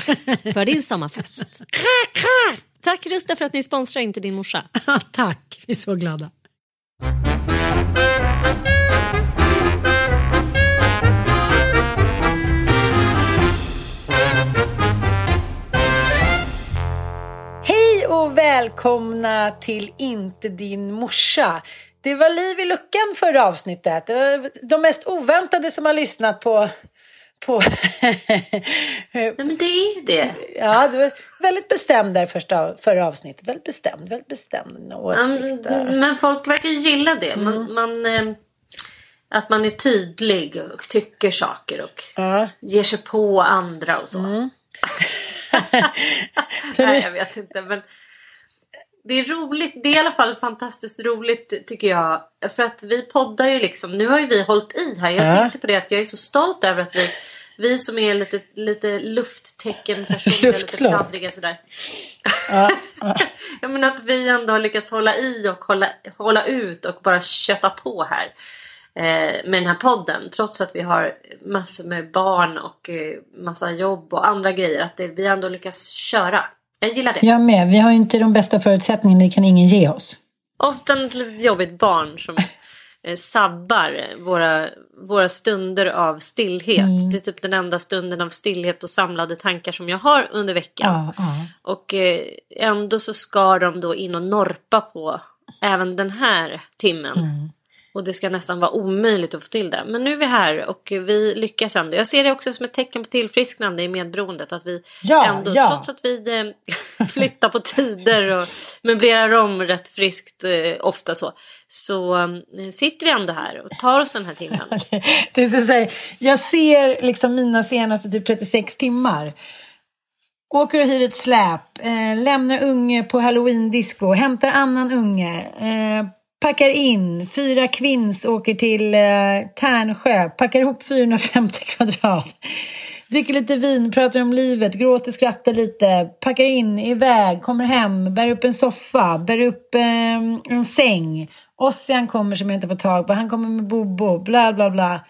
för din sommarfest. Tack Rusta för att ni sponsrar Inte din morsa. Tack, vi är så glada. Hej och välkomna till Inte din morsa. Det var liv i luckan förra avsnittet. De mest oväntade som har lyssnat på... på Nej, men det är ju det. ja, du var väldigt bestämd där första, förra avsnittet. Väldigt bestämd, väldigt bestämd åsikt. där. Men folk verkar gilla det. Mm. Man, man, eh, att man är tydlig och tycker saker och. Mm. ger sig på andra och så. Nej, jag vet inte. Men det är roligt. Det är i alla fall fantastiskt roligt tycker jag. För att vi poddar ju liksom. Nu har ju vi hållit i här. Jag Ja. tänkte på det att jag är så stolt över att vi vi som är lite, lite luftteckenpersoner, lite fladdriga sådär. ja, men att vi ändå har lyckats hålla i och hålla, hålla ut och bara kötta på här. Eh, med den här podden. Trots att vi har massor med barn och eh, massa jobb och andra grejer. Att det, vi ändå lyckas köra. Jag gillar det. Jag med. Vi har ju inte de bästa förutsättningarna. Det kan ingen ge oss. Ofta ett litet jobbigt barn som eh, sabbar våra, våra stunder av stillhet. Det är typ den enda stunden av stillhet och samlade tankar som jag har under veckan. Ja, ja. Och eh, ändå så ska de då in och norpa på även den här timmen. Mm. Och det ska nästan vara omöjligt att få till det. Men nu är vi här och vi lyckas ändå. Jag ser det också som ett tecken på tillfrisknande i medberoendet. Att vi Ja, ändå, ja. trots att vi eh, flyttar på tider och möblerar om rätt friskt eh, ofta så. Så eh, sitter vi ändå här och tar oss den här timmen. Det är så så här, jag ser liksom mina senaste typ 36 timmar. Åker och hyr ett släp, eh, lämnar unge på halloween-disco, hämtar annan unge, eh, packar in, fyra kvinns åker till eh, Tärnsjö, packar ihop 450 kvadrat. Dricker lite vin, pratar om livet, gråter, skrattar lite, packar in, iväg, kommer hem, bär upp en soffa, bär upp eh, en säng. Ossian kommer som jag inte får tag på, han kommer med Bobo, bla bla bla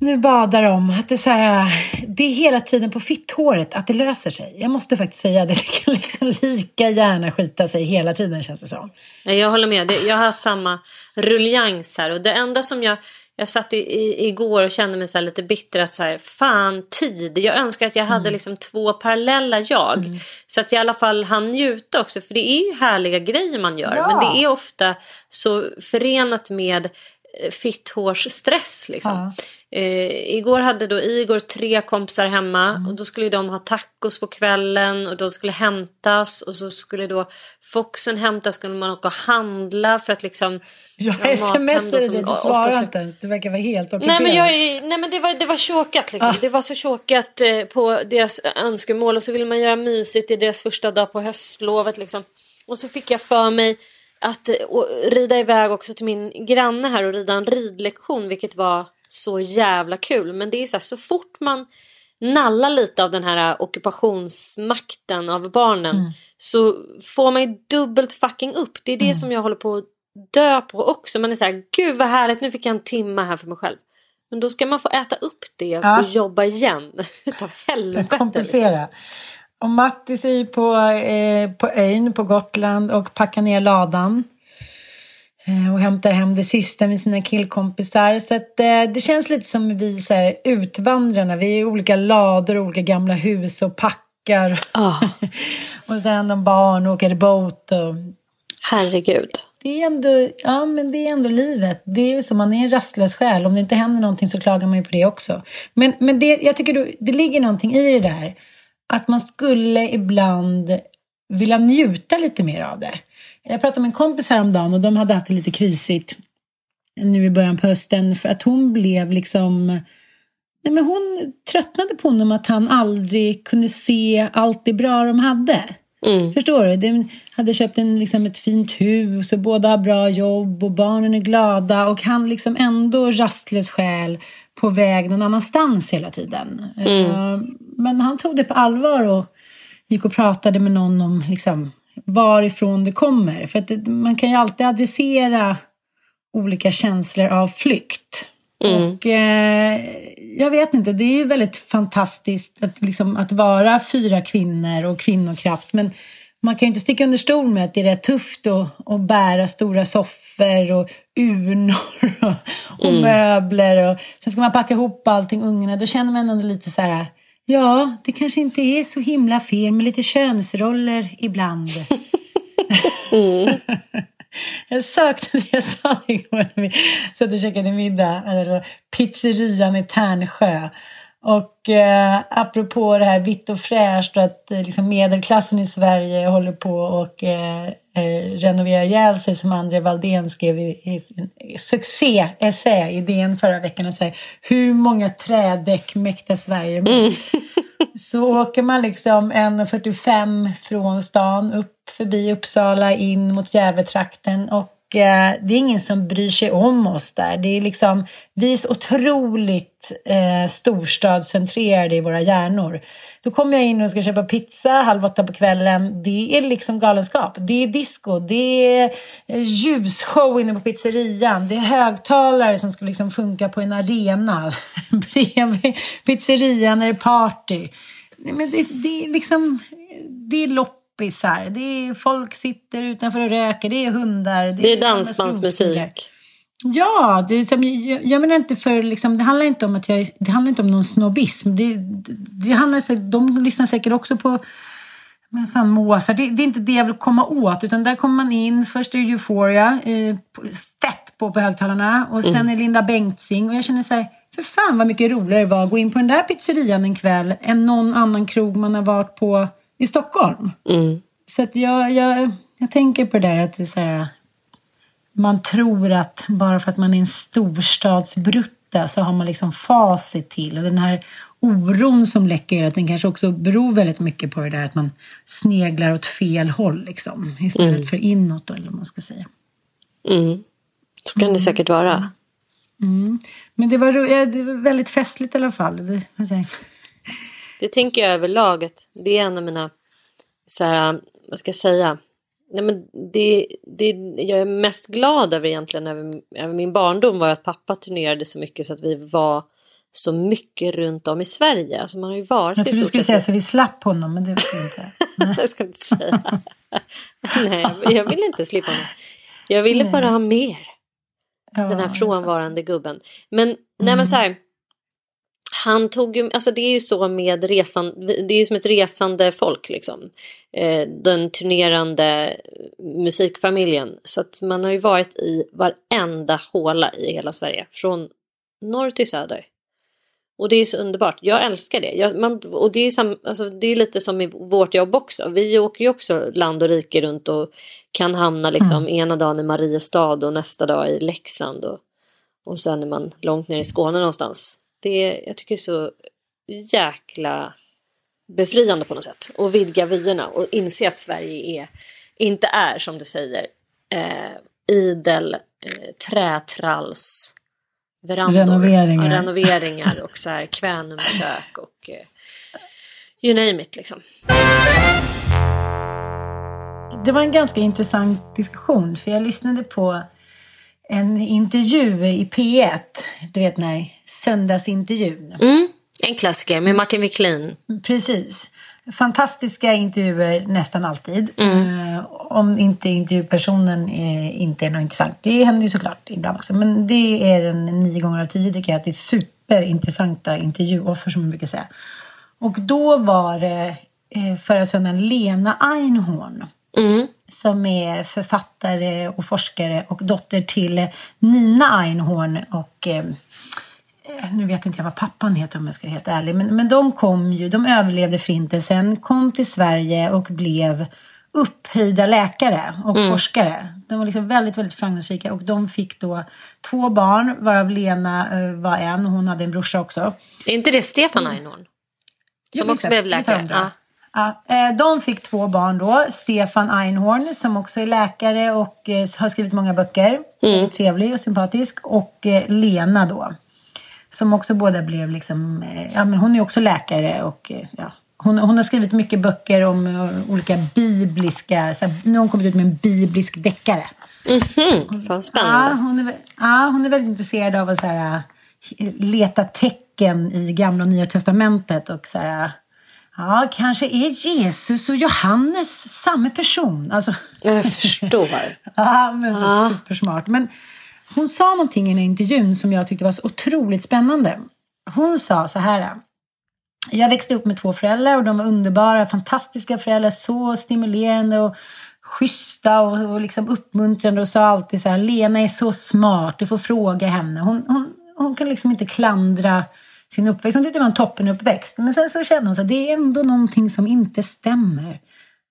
nu badar de. Att det, är så här, det är hela tiden på fitthåret att det löser sig. Jag måste faktiskt säga det. Det kan liksom lika gärna skita sig hela tiden känns det som. Jag håller med. Jag har haft samma ruljangs här. Och det enda som jag... Jag satt i, i, igår och kände mig så lite bitter att så här, fan tid. Jag önskar att jag hade mm. liksom två parallella jag. Mm. Så att jag i alla fall hann njuta också. För det är ju härliga grejer man gör. Ja. Men det är ofta så förenat med eh, fitthårsstress. Liksom. Ja. Eh, igår hade då Igor tre kompisar hemma mm. och då skulle de ha tacos på kvällen och de skulle hämtas och så skulle då Foxen hämtas skulle man åka och handla för att liksom Jag smsade dig, du svarade inte ens. Du verkar vara helt ockuperad. Nej men, jag, nej, men det var, det var tjåkat liksom. Ah. Det var så tjåkat eh, på deras önskemål och så ville man göra mysigt i deras första dag på höstlovet liksom. Och så fick jag för mig att och, eh, rida iväg också till min granne här och rida en ridlektion vilket var så jävla kul. Men det är så här, så fort man nallar lite av den här ockupationsmakten av barnen mm. så får man ju dubbelt fucking upp. Det är det mm. som jag håller på att dö på också. Man är så här, gud vad härligt, nu fick jag en timma här för mig själv. Men då ska man få äta upp det ja. och jobba igen. Utav helvete. Kompensera. Liksom. Och Mattis är ju på, eh, på ön på Gotland och packar ner ladan. Eh, och hämtar hem det sista med sina killkompisar. Så att, eh, det känns lite som vi så här, utvandrarna. Vi är i olika lador, olika gamla hus och packar. Oh. och tar hand om barn och åker båt. Och... Herregud. Det är, ändå, ja, men det är ändå livet. Det är som man är en rastlös själ. Om det inte händer någonting så klagar man ju på det också. Men, men det, jag tycker då, det ligger någonting i det där. Att man skulle ibland vilja njuta lite mer av det. Jag pratade med en kompis häromdagen och de hade haft det lite krisigt nu i början på hösten för att hon blev liksom Nej, men hon tröttnade på honom att han aldrig kunde se allt det bra de hade. Mm. Förstår du? De hade köpt en, liksom ett fint hus och båda har bra jobb och barnen är glada och han liksom ändå rastlös själ på väg någon annanstans hela tiden. Mm. Uh, men han tog det på allvar och gick och pratade med någon om liksom, varifrån det kommer. För att det, man kan ju alltid adressera olika känslor av flykt. Mm. Och eh, jag vet inte, det är ju väldigt fantastiskt att, liksom, att vara fyra kvinnor och kvinnokraft. Men man kan ju inte sticka under stol med att det är rätt tufft att, att bära stora soffor och urnor och, och mm. möbler. Och, sen ska man packa ihop allting, ungarna. Då känner man ändå lite så här Ja, det kanske inte är så himla fel med lite könsroller ibland. Mm. jag saknade, jag sa det igår när vi satt och käkade middag, eller pizzerian i Tärnsjö. Och eh, apropå det här vitt och fräscht och att eh, liksom medelklassen i Sverige håller på och eh, eh, renovera ihjäl sig som André Valdén skrev i, i sin succé-essä i DN förra veckan. Att säga, hur många trädäck mäktar Sverige med? Mm. Så åker man liksom 1.45 från stan upp förbi Uppsala in mot Gävletrakten och Eh, det är ingen som bryr sig om oss där. Det är liksom, vi är så otroligt eh, storstadscentrerade i våra hjärnor. Då kommer jag in och ska köpa pizza halv åtta på kvällen. Det är liksom galenskap. Det är disco, det är eh, ljusshow inne på pizzerian. Det är högtalare som ska liksom funka på en arena. Bredvid pizzerian är det party. Men det, det är liksom, det är lopp loppisar, det är folk sitter utanför och röker, det är hundar. Det, det är, dansbandsmusik. Ja, det, är liksom, jag, jag menar inte för, liksom, det handlar inte om att jag, det handlar inte om någon snobbism. Det, det handlar, de lyssnar säkert också på men fan Mozart, det, det, är inte det jag vill komma åt utan där kommer man in, först är det Euphoria, eh, fett på på högtalarna och sen mm. är Linda Bengtzing och jag känner så här, för fan vad mycket roligare det var att gå in på den där pizzerian en kväll än någon annan krog man har varit på i Stockholm. Mm. Så att jag, jag, jag tänker på det där att det är så här, man tror att bara för att man är en storstadsbrutta så har man liksom facit till. Och den här oron som läcker att den kanske också beror väldigt mycket på det där att man sneglar åt fel håll liksom. Istället mm. för inåt då, eller vad man ska säga. Mm. Så kan det säkert vara. Mm. Men det var, det var väldigt festligt i alla fall. Det, det tänker jag överlag att det är en av mina, så här, vad ska jag säga, Nej, men det, det jag är mest glad över egentligen över, över min barndom var att pappa turnerade så mycket så att vi var så mycket runt om i Sverige. Alltså man har ju varit Jag i trodde du stort skulle säga så vi slapp honom, men det vill jag inte. Nej. jag ska inte säga. Nej, jag vill inte slippa honom. Jag ville Nej. bara ha mer. Ja, den här frånvarande gubben. Men, nej Mm. men så här. Han tog ju, alltså det är ju så med resan, det är ju som ett resande folk liksom. Eh, den turnerande musikfamiljen. Så att man har ju varit i varenda håla i hela Sverige. Från norr till söder. Och det är så underbart. Jag älskar det. Jag, man, och det är, sam, alltså, det är lite som i vårt jobb också. Vi åker ju också land och rike runt och kan hamna liksom ena dagen i Mariestad och nästa dag i Leksand. Och, och sen är man långt ner i Skåne någonstans. Det är, jag tycker det är så jäkla befriande på något sätt. Och vidga vyerna och inse att Sverige är, inte är som du säger eh, idel eh, trätralls verandor. Renoveringar. Ja, renoveringar och så här kvänumkök och eh, you name it liksom. Det var en ganska intressant diskussion för jag lyssnade på en intervju i P1. Du vet när söndagsintervjun. Mm, en klassiker med Martin Wiklin. Precis. Fantastiska intervjuer nästan alltid. Eh, om inte intervjupersonen är, inte är något intressant. Det händer ju såklart ibland också. Men det är en nio gånger av tio tycker jag att det är superintressanta intervjuoffer som man brukar säga. Och då var det eh, förra söndagen Lena Einhorn. Mm. Som är författare och forskare och dotter till Nina Einhorn och eh, nu vet inte jag vad pappan heter om jag ska vara helt ärlig. Men, men de kom ju, de överlevde förintelsen, kom till Sverige och blev upphöjda läkare och forskare. De var liksom väldigt, väldigt framgångsrika och de fick då två barn varav Lena eh, var en. Hon hade en brorsa också. Är inte det Stefan Einhorn? Jo, Som också exakt. blev läkare? Ja. Ja, eh, de fick två barn då. Stefan Einhorn som också är läkare och eh, har skrivit många böcker. Väldigt Trevlig och sympatisk. Och Lena då. Som också båda blev liksom, eh, ja men hon är också läkare och eh, ja. Hon, hon har skrivit mycket böcker om eh, olika bibliska, så här, nu har hon kommit ut med en biblisk deckare. Fan Ja, spännande. hon är, ja, hon är väldigt intresserad av att så här, leta tecken i gamla och nya testamentet. Och så här, ja, kanske är Jesus och Johannes samma person. Alltså, Jag förstår. ja, men så supersmart. Men hon sa någonting i den här intervjun som jag tyckte var så otroligt spännande. Hon sa så här. Jag växte upp med två föräldrar och de var underbara, fantastiska föräldrar, så stimulerande och schyssta och, och liksom uppmuntrande och sa alltid så här, Lena är så smart, du får fråga henne. Hon, hon, hon kan liksom inte klandra sin uppväxt. Hon tyckte det var en toppenuppväxt. Men sen så kände hon så här, det är ändå någonting som inte stämmer.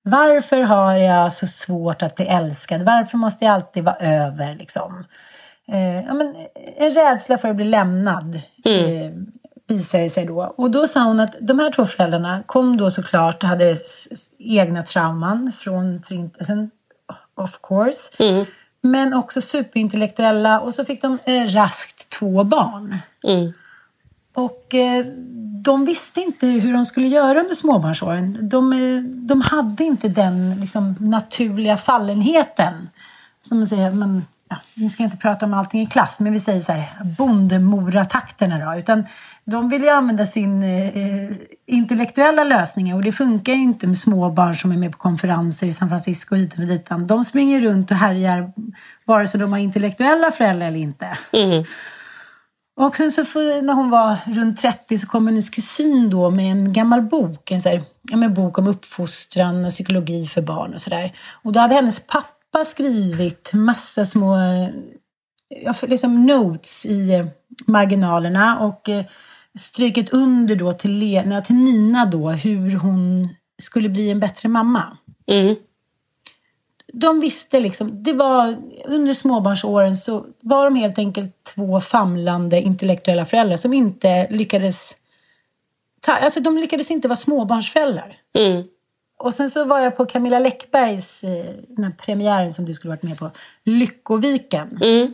Varför har jag så svårt att bli älskad? Varför måste jag alltid vara över liksom? Eh, ja, men, en rädsla för att bli lämnad eh, visade sig då. Och då sa hon att de här två föräldrarna kom då såklart och hade egna trauman från förintelsen, of course. Men också superintellektuella och så fick de eh, raskt två barn. Mm. Och eh, de visste inte hur de skulle göra under småbarnsåren. De, eh, de hade inte den liksom, naturliga fallenheten. Som man säger, men, ja, nu ska jag inte prata om allting i klass, men vi säger så här, bondemoratakterna då. Utan de vill ju använda sin eh, intellektuella lösningar och det funkar ju inte med småbarn som är med på konferenser i San Francisco hit och ditan. De springer runt och härjar vare sig de har intellektuella föräldrar eller inte. Mm. Och sen så för, när hon var runt 30 så kom hennes kusin då med en gammal bok. En så här, ja, bok om uppfostran och psykologi för barn och sådär. Och då hade hennes pappa skrivit massa små liksom notes i eh, marginalerna och eh, strykit under då till, Lena, till Nina då hur hon skulle bli en bättre mamma Mm. de visste liksom, det var under småbarnsåren så var de helt enkelt två famlande intellektuella föräldrar som inte lyckades ta, alltså de lyckades inte vara småbarnsföräldrar. Mm. Och sen så var jag på Camilla Läckbergs, eh, den här premiären som du skulle varit med på, Lyckoviken. Mm.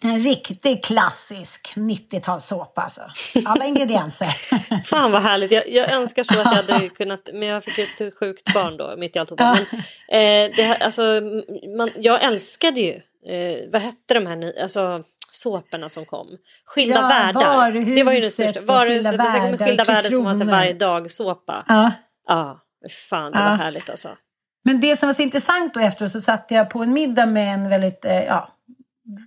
En riktig klassisk 90-talssåpa alltså. Alla ingredienser. Fan vad härligt. Jag, jag önskar så att jag hade kunnat. Men jag fick ett sjukt barn då mitt i alltihopa. Men, eh, det, alltså, man, jag älskade ju. Eh, vad hette de här ny, alltså, såporna som kom. Skilda ja, världar. Det var ju den största. Varuhuset, skilda världar, skilda världar som var varje dag-såpa. Ja. ja, fan det ja. var härligt alltså. Men det som var så intressant då efteråt så satt jag på en middag med en väldigt, eh, ja,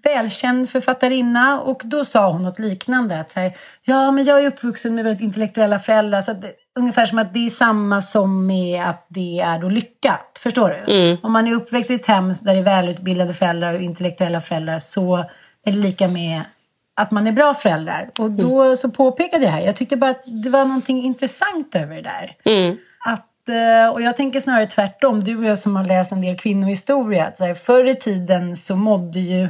välkänd författarinna och då sa hon något liknande. Att så här, ja, men jag är uppvuxen med väldigt intellektuella föräldrar. Så det, ungefär som att det är samma som med att det är då lyckat. Förstår du? Mm. Om man är uppväxt i ett hem där det är välutbildade föräldrar och intellektuella föräldrar så är det lika med att man är bra föräldrar. Och då mm. så påpekade jag det här. Jag tyckte bara att det var någonting intressant över det där. Mm. Eh, och jag tänker snarare tvärtom. Du och jag som har läst en del kvinnohistoria. Att förr i tiden så mådde ju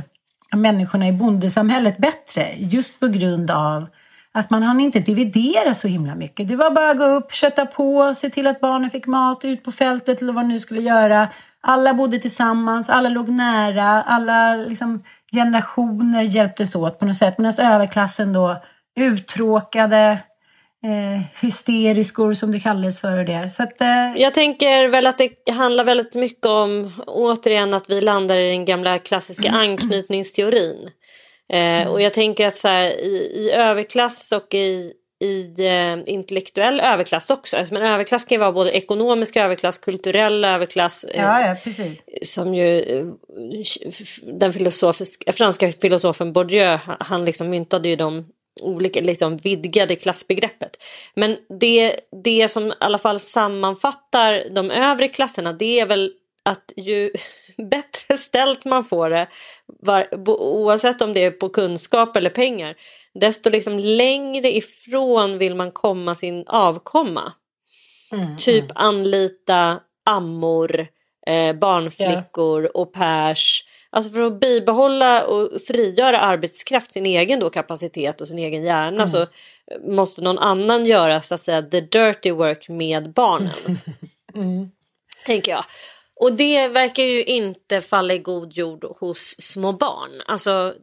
människorna i bondesamhället bättre just på grund av att man hann inte dividera så himla mycket. Det var bara att gå upp, kötta på, se till att barnen fick mat, ut på fältet eller vad man nu skulle göra. Alla bodde tillsammans, alla låg nära, alla liksom, generationer hjälptes åt på något sätt. Medan överklassen då uttråkade, eh, hysteriskor som det kallades för. Det. Så att, eh... Jag tänker väl att det handlar väldigt mycket om återigen att vi landar i den gamla klassiska anknytningsteorin. Eh, och jag tänker att så här, i, i överklass och i, i eh, intellektuell överklass också. Alltså, men överklass kan ju vara både ekonomisk överklass, kulturell överklass. Eh, ja, ja, precis. Som ju eh, den filosofisk, franska filosofen Bourdieu, han liksom myntade ju de olika liksom vidgade klassbegreppet. Men det, det som i alla fall sammanfattar de övre klasserna det är väl att ju bättre ställt man får det, oavsett om det är på kunskap eller pengar, desto liksom längre ifrån vill man komma sin avkomma. Mm, typ mm. anlita ammor, eh, barnflickor, yeah. au pairs. Alltså för att bibehålla och frigöra arbetskraft, sin egen då kapacitet och sin egen hjärna mm. så måste någon annan göra så att säga the dirty work med barnen. Mm. Tänker jag. Och det verkar ju inte falla i god jord hos små barn. Alltså,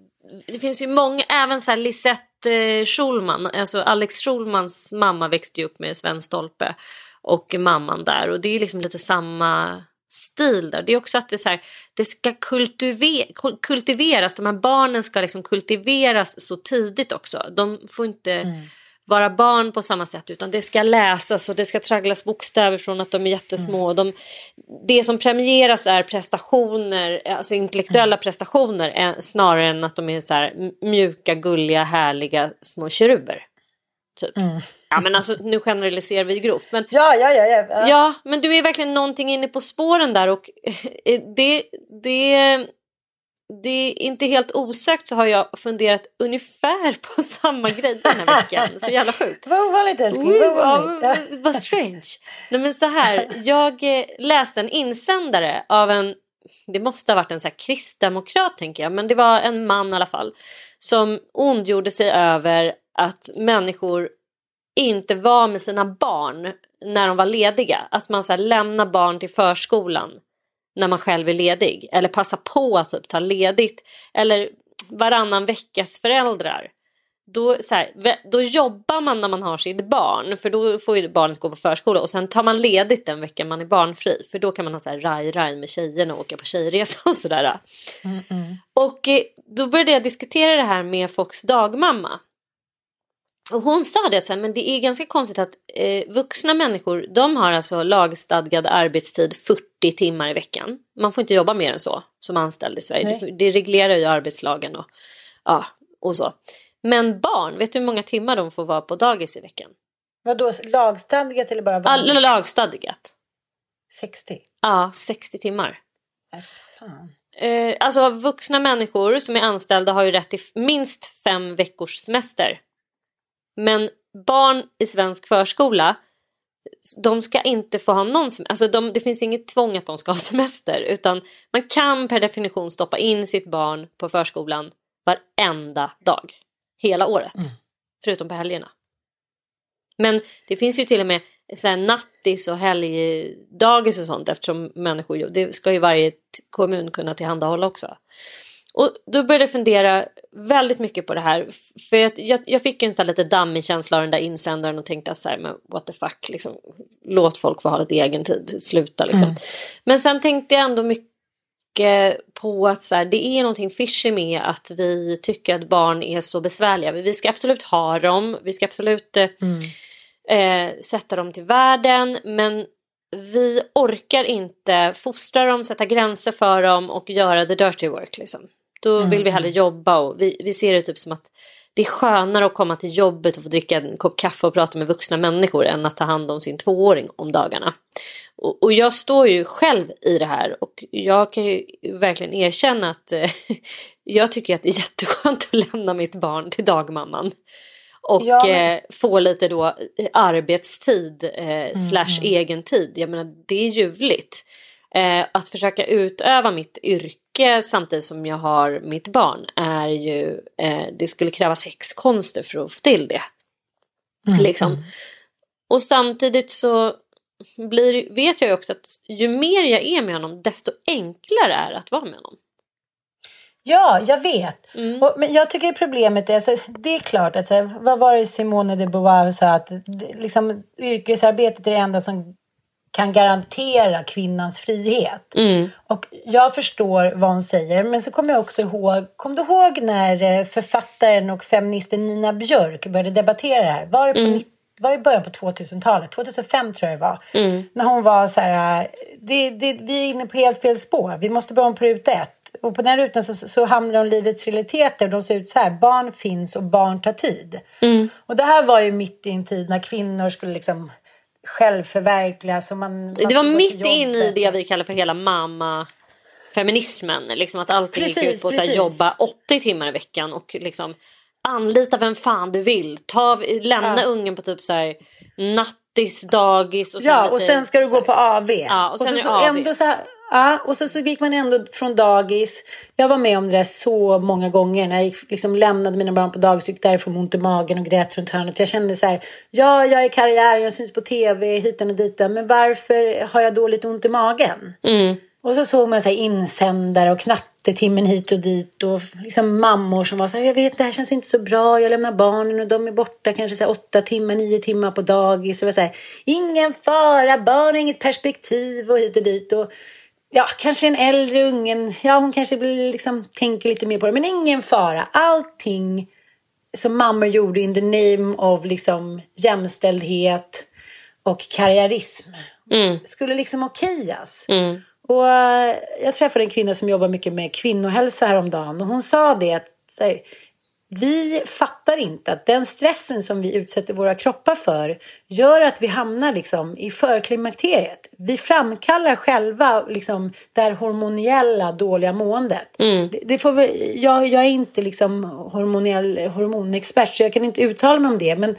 det finns ju många, även så här Lisette eh, Schulman, alltså Alex Schulmans mamma växte ju upp med Sven Stolpe och mamman där och det är liksom lite samma stil där. Det är också att det, så här, det ska kultiver kultiveras, de här barnen ska liksom kultiveras så tidigt också. De får inte mm vara barn på samma sätt utan det ska läsas och det ska tragglas bokstäver från att de är jättesmå. Mm. De, det som premieras är prestationer, alltså intellektuella mm. prestationer är, snarare än att de är så här mjuka, gulliga, härliga små keruber. Typ. Mm. Ja men alltså nu generaliserar vi grovt. Men, ja, ja, ja, ja. Ja men du är verkligen någonting inne på spåren där och det, det det är inte helt osökt så har jag funderat ungefär på samma grej den här veckan. Så jävla sjukt. Vad ovanligt älskling. Vad ovanligt. Ja, vad strange. Nej men så här. Jag eh, läste en insändare av en det måste ha varit en så här kristdemokrat tänker jag. Men det var en man i alla fall. Som ondgjorde sig över att människor inte var med sina barn när de var lediga. Att man så här, lämnar barn till förskolan när man själv är ledig. Eller passa på att typ ta ledigt. Eller varannan veckas föräldrar. Då, så här, då jobbar man när man har sitt barn för då får ju barnet gå på förskola och sen tar man ledigt den veckan man är barnfri för då kan man ha så här raj-raj med tjejerna och åka på tjejresa och sådär. Mm -mm. Och eh, då började jag diskutera det här med Fox dagmamma och hon sa det sen, men det är ganska konstigt att eh, vuxna människor, de har alltså lagstadgad arbetstid 40 timmar i veckan. Man får inte jobba mer än så som anställd i Sverige. Det, det, reglerar ju arbetslagen och, ja, och så. Men barn, vet du hur många timmar de får vara på dagis i veckan? Vadå, lagstadgat eller bara vanligt? Ja, lagstadgat. 60? Ja, 60 timmar. Äh, fan. Eh, alltså vuxna människor som är anställda har ju rätt till minst fem veckors semester men barn i svensk förskola de ska inte få ha någon semester. Alltså de, det finns inget tvång att de ska ha semester utan man kan per definition stoppa in sitt barn på förskolan varenda dag. Hela året. Mm. Förutom på helgerna. Men det finns ju till och med så här nattis och helgdagis och sånt eftersom människor, det ska ju varje kommun kunna tillhandahålla också. Och då började jag fundera väldigt mycket på det här. För jag, jag, jag fick en sån lite dammig känsla av den där insändaren och tänkte så här, men what the fuck, liksom, låt folk få ha lite egen tid, sluta liksom. Mm. Men sen tänkte jag ändå mycket på att så här, det är någonting fishy med att vi tycker att barn är så besvärliga. Vi ska absolut ha dem, vi ska absolut eh, eh, sätta dem till världen men vi orkar inte fostra dem, sätta gränser för dem och göra the dirty work. Liksom. Då vill vi hellre jobba och vi, vi ser det typ som att det är skönare att komma till jobbet och få dricka en kopp kaffe och prata med vuxna människor än att ta hand om sin tvååring om dagarna. Och, och jag står ju själv i det här och jag kan ju verkligen erkänna att eh, jag tycker att det är jätteskönt att lämna mitt barn till dagmamman. Och Ja, men- eh, få lite då eh, arbetstid eh, slash egen tid. Jag menar det är ljuvligt. Eh, att försöka utöva mitt yrke samtidigt som jag har mitt barn är ju, eh, det skulle krävas häxkonster för att få till det. Liksom. Och samtidigt så blir, vet jag ju också att ju mer jag är med honom desto enklare är det att vara med honom. Ja, jag vet. Mm. Och, men jag tycker problemet är, alltså, det är klart att, så här, vad var det Simone de Beauvoir sa, att liksom, yrkesarbetet är det enda som kan garantera kvinnans frihet. Mm. Och jag förstår vad hon säger, men så kommer jag också ihåg, kom du ihåg när eh, författaren och feministen Nina Björk började debattera det här? Var det, på nitt- var det i början på 2000-talet? 2005 tror jag det var. När hon var så här, eh, det, det, vi är inne på helt fel spår, vi måste börja om på ruta ett. Och på den rutan så, så hamnar de om livets realiteter. De ser ut så här, barn finns och barn tar tid. Och det här var ju mitt i en tid när kvinnor skulle liksom självförverkligas. och Man, man Det var mitt in i det vi kallar för hela mamma feminismen. Liksom att allting gick Precis, ut på att så jobba 80 timmar i veckan och liksom anlita vem fan du vill. Ta, lämna Ja. ungen på typ så här nattis, dagis och sen Ja, lite, och sen ska du så gå på AV. Ja, och sen så, så AV. Ändå så här, ja, och sen så gick man ändå från dagis. Jag var med om det där så många gånger. När jag gick, liksom lämnade mina barn på dagis, gick därifrån ont i magen och grät runt hörnet. För jag kände så här, ja, jag är karriär, jag syns på tv, hitan och ditan. Men varför har jag då lite ont i magen? Mm. Och så såg man så här insändare och knattetimmen hit och dit och liksom mammor som var så här, jag vet det här känns inte så bra, jag lämnar barnen och de är borta kanske så här åtta timmar, nio timmar på dagis. Och var så här, ingen fara, barn har inget perspektiv och hit och dit. Och ja, kanske en äldre ungen, ja hon kanske blir, liksom, tänker lite mer på det, men ingen fara. Allting som mammor gjorde in the name of liksom jämställdhet och karriärism Mm. skulle liksom okejas. Mm. Och eh, jag träffade en kvinna som jobbar mycket med kvinnohälsa häromdagen och hon sa det att så här, vi fattar inte att den stressen som vi utsätter våra kroppar för gör att vi hamnar liksom i förklimakteriet. Vi framkallar själva liksom det här hormoniella dåliga måendet. Det, det får vi, jag, jag är inte liksom hormoniell hormonexpert så jag kan inte uttala mig om det men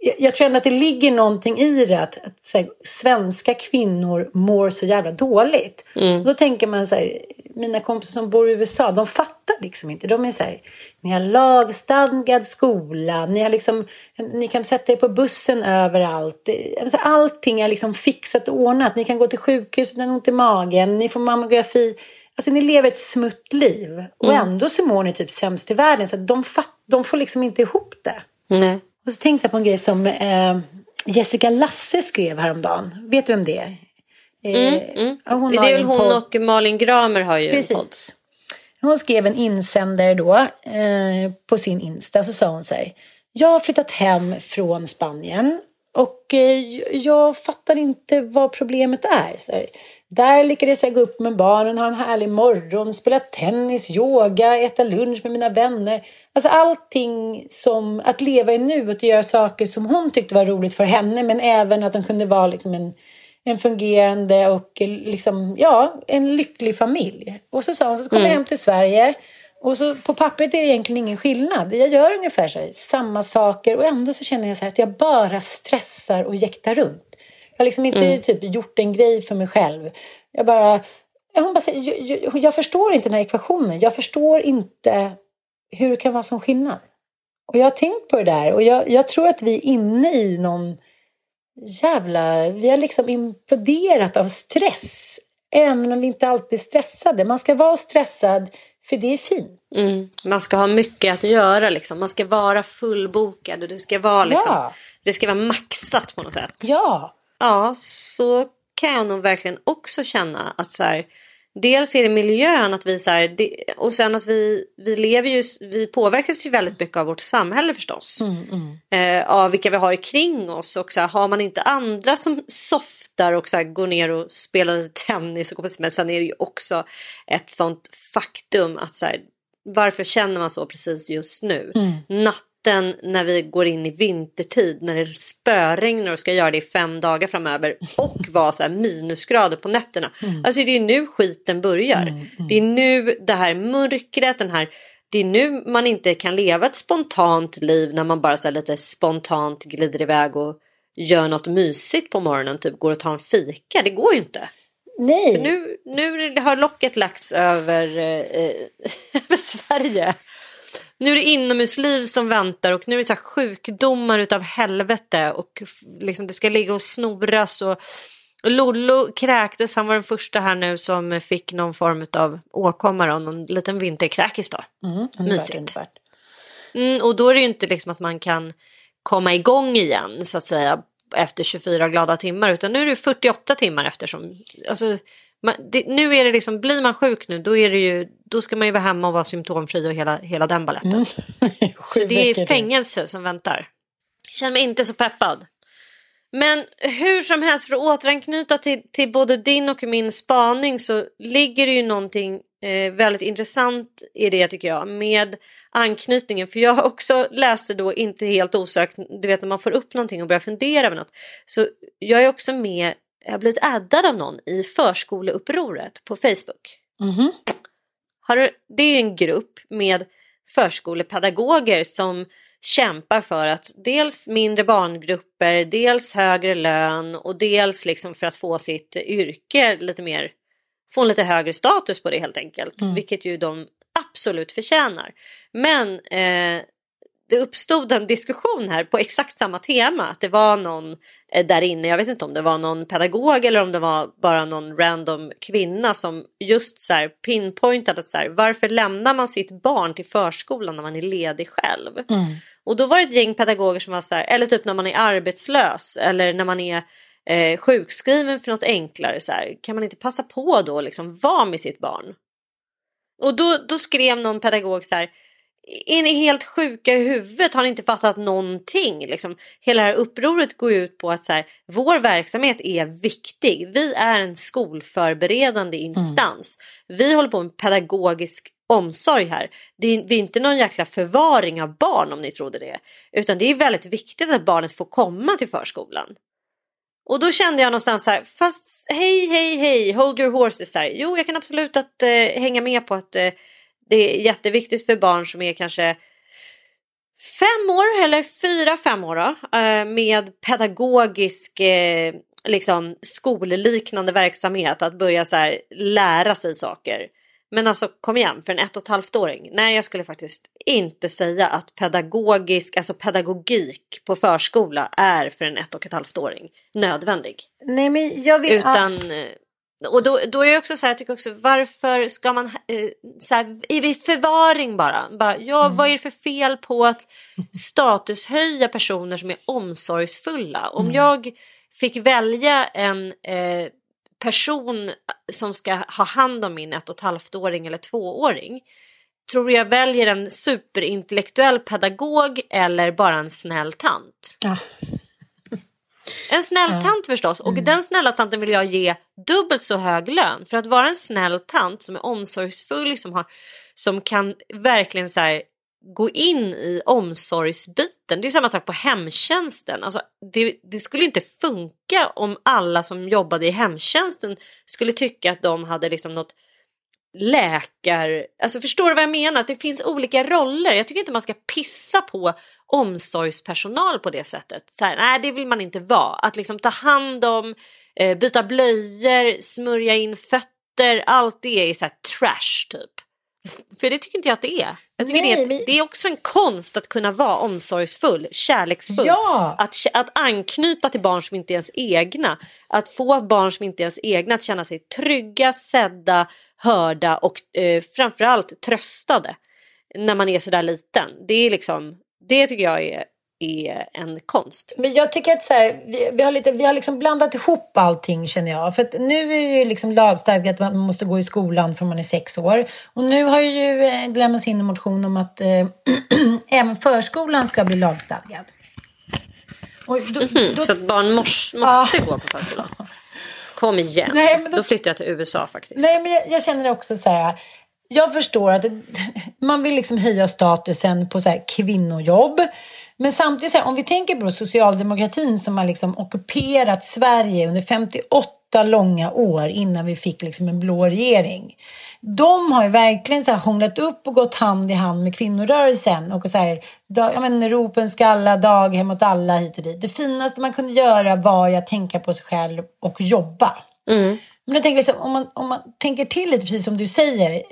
jag, jag tror ändå att det ligger någonting i det att, att här, svenska kvinnor mår så jävla dåligt. Och då tänker man så här, mina kompisar som bor i USA, de fattar liksom inte. De är så här, ni har lagstadgad skola, ni, har liksom, ni kan sätta er på bussen överallt. Alltså, allting är liksom fixat och ordnat. Ni kan gå till sjukhus utan ont i magen, ni får mammografi. Alltså ni lever ett smutt liv och ändå så mår ni typ sämst i världen. Så de, fatt, de får liksom inte ihop det. Nej. Och så tänkte jag på en grej som eh, Jessica Lasse skrev häromdagen. Vet du vem det är? Eh, ja, hon Det har är väl hon podd. och Malin Gramer har ju en podd. Precis. Hon skrev en insändare då eh, på sin Insta. Så sa hon så här. Jag har flyttat hem från Spanien och eh, jag fattar inte vad problemet är. Så här. Där lyckades jag gå upp med barnen, ha en härlig morgon, spela tennis, yoga, äta lunch med mina vänner. Alltså allting som att leva i nuet och göra saker som hon tyckte var roligt för henne men även att de kunde vara liksom en en fungerande och eh, liksom, ja, en lycklig familj. Och så sa hon, så kom jag hem till Sverige och så på pappret är det egentligen ingen skillnad. Jag gör ungefär så här, samma saker och ändå så känner jag så här att jag bara stressar och jäktar runt. Jag har liksom inte typ gjort en grej för mig själv. Jag bara, hon bara säger, jag, jag, jag förstår inte den här ekvationen. Jag förstår inte hur det kan vara som skillnad. Och jag har tänkt på det där och jag, jag tror att vi är inne i någon jävla... Vi har liksom imploderat av stress. Även om vi inte alltid är stressade. Man ska vara stressad för det är fint. Mm. Man ska ha mycket att göra liksom. Man ska vara fullbokad och det ska vara liksom. Ja. Det ska vara maxat på något sätt. Ja. Ja, så kan jag nog verkligen också känna att så här, dels är det miljön att vi så här, och sen att vi, vi lever ju, vi påverkas ju väldigt mycket av vårt samhälle förstås. Mm, mm. Eh, av vilka vi har kring oss och så här, har man inte andra som softar och så här, går ner och spelar lite tennis och kommer men sen är det ju också ett sånt faktum att så här, varför känner man så precis just nu? Mm. Natten när vi går in i vintertid när det spöregnar och ska göra det i fem dagar framöver och vara så här minusgrader på nätterna. Alltså det är nu skiten börjar. Det är nu det här mörkret, den här det är nu man inte kan leva ett spontant liv när man bara så lite spontant glider iväg och gör något mysigt på morgonen, typ går och tar en fika. Det går ju inte. Nej. Nu, nu har locket lagts över, eh, över Sverige. Nu är det inomhusliv som väntar och nu är det så sjukdomar utav helvete och liksom det ska ligga och snoras och, och Lollo kräktes, han var den första här nu som fick någon form av åkomma då, någon liten vinterkräkis då. Mm, Mysigt. underbart. Mm, och då är det ju inte liksom att man kan komma igång igen så att säga efter 24 glada timmar utan nu är det 48 timmar eftersom alltså, man, det, nu är det liksom blir man sjuk nu då är det ju då ska man ju vara hemma och vara symptomfri och hela, hela den baletten. Så Sju det är fängelse som väntar. Känner mig inte så peppad. Men hur som helst för att återanknyta till, till både din och min spaning så ligger det ju någonting eh, väldigt intressant i det tycker jag med anknytningen. För jag har också läste då inte helt osökt, du vet när man får upp någonting och börjar fundera över något. Så jag är också med, jag har blivit addad av någon i förskoleupproret på Facebook. Mhm. Har du, det är ju en grupp med förskolepedagoger som kämpar för att dels mindre barngrupper, dels högre lön och dels liksom för att få sitt yrke lite mer, få en lite högre status på det helt enkelt, vilket ju de absolut förtjänar. Men eh, det uppstod en diskussion här på exakt samma tema. Att det var någon eh, där inne, jag vet inte om det var någon pedagog eller om det var bara någon random kvinna som just så här pinpointade att så här, varför lämnar man sitt barn till förskolan när man är ledig själv? Och då var det ett gäng pedagoger som var så här, eller typ när man är arbetslös eller när man är eh, sjukskriven för något enklare så här, kan man inte passa på då liksom vara med sitt barn? Och då, då skrev någon pedagog så här, är ni helt sjuka i huvudet? Har ni inte fattat någonting? Liksom, hela det här upproret går ut på att så här, vår verksamhet är viktig. Vi är en skolförberedande instans. Vi håller på med pedagogisk omsorg här. Det är, vi är inte någon jäkla förvaring av barn om ni trodde det. Utan det är väldigt viktigt att barnet får komma till förskolan. Och då kände jag någonstans så här, fast hej, hej, hej, hold your horses. Här. Jo, jag kan absolut att, eh, hänga med på att eh, det är jätteviktigt för barn som är kanske fem år eller fyra, fem år då, eh, med pedagogisk eh, liksom, skolliknande verksamhet. Att börja så här, lära sig saker. Men alltså kom igen, för en ett och ett halvt åring. Nej, jag skulle faktiskt inte säga att pedagogisk, alltså pedagogik på förskola är för en ett och ett halvt åring nödvändig. Nej, men jag vill... Utan, eh, och då, då är det också så här, jag tycker också, varför ska man, eh, så här, är vi i förvaring bara? bara ja, vad är det för fel på att statushöja personer som är omsorgsfulla? Om jag fick välja en eh, person som ska ha hand om min ett och ett halvt-åring eller tvååring, tror jag väljer en superintellektuell pedagog eller bara en snäll tant? Ja. En snäll tant förstås och den snälla tanten vill jag ge dubbelt så hög lön för att vara en snäll tant som är omsorgsfull som, har, som kan verkligen så här, gå in i omsorgsbiten. Det är samma sak på hemtjänsten. Alltså, det, det skulle inte funka om alla som jobbade i hemtjänsten skulle tycka att de hade liksom något läkar... Alltså förstår du vad jag menar? Att det finns olika roller. Jag tycker inte man ska pissa på omsorgspersonal på det sättet. Så här, nej, det vill man inte vara. Att liksom ta hand om, eh, byta blöjor, smörja in fötter. Allt det är så här trash typ. För det tycker inte jag att det är. Jag tycker Nej, det, är men- ett, det är också en konst att kunna vara omsorgsfull, kärleksfull. Ja. Att, att anknyta till barn som inte är ens egna. Att få barn som inte är ens egna att känna sig trygga, sedda, hörda och eh, framförallt tröstade. När man är sådär liten. Det är liksom, det tycker jag är, är en konst. Men jag tycker att så här, vi, vi, har lite, vi har liksom blandat ihop allting känner jag. För att nu är ju liksom lagstadgat att man måste gå i skolan från man är sex år. Och nu har ju eh, lämnats in en motion om att eh, även förskolan ska bli lagstadgad. Då, mm -hmm. då, så att barn måste, måste ah. gå på förskolan? Kom igen. Nej, då, då, flyttar jag till USA faktiskt. Nej, men jag, jag känner också så här. Jag förstår att man vill liksom höja statusen på så här kvinnojobb. Men samtidigt, så här, om vi tänker på socialdemokratin som har liksom ockuperat Sverige under 58 långa år innan vi fick liksom en blå regering. De har ju verkligen så här hånglat upp och gått hand i hand med kvinnorörelsen. Och så här, ja men ropen ska alla, daghem åt alla hit och dit. Det finaste man kunde göra var att tänka på sig själv och jobba. Mm. Men jag tänker liksom, om, man, om man tänker till lite, precis som du säger.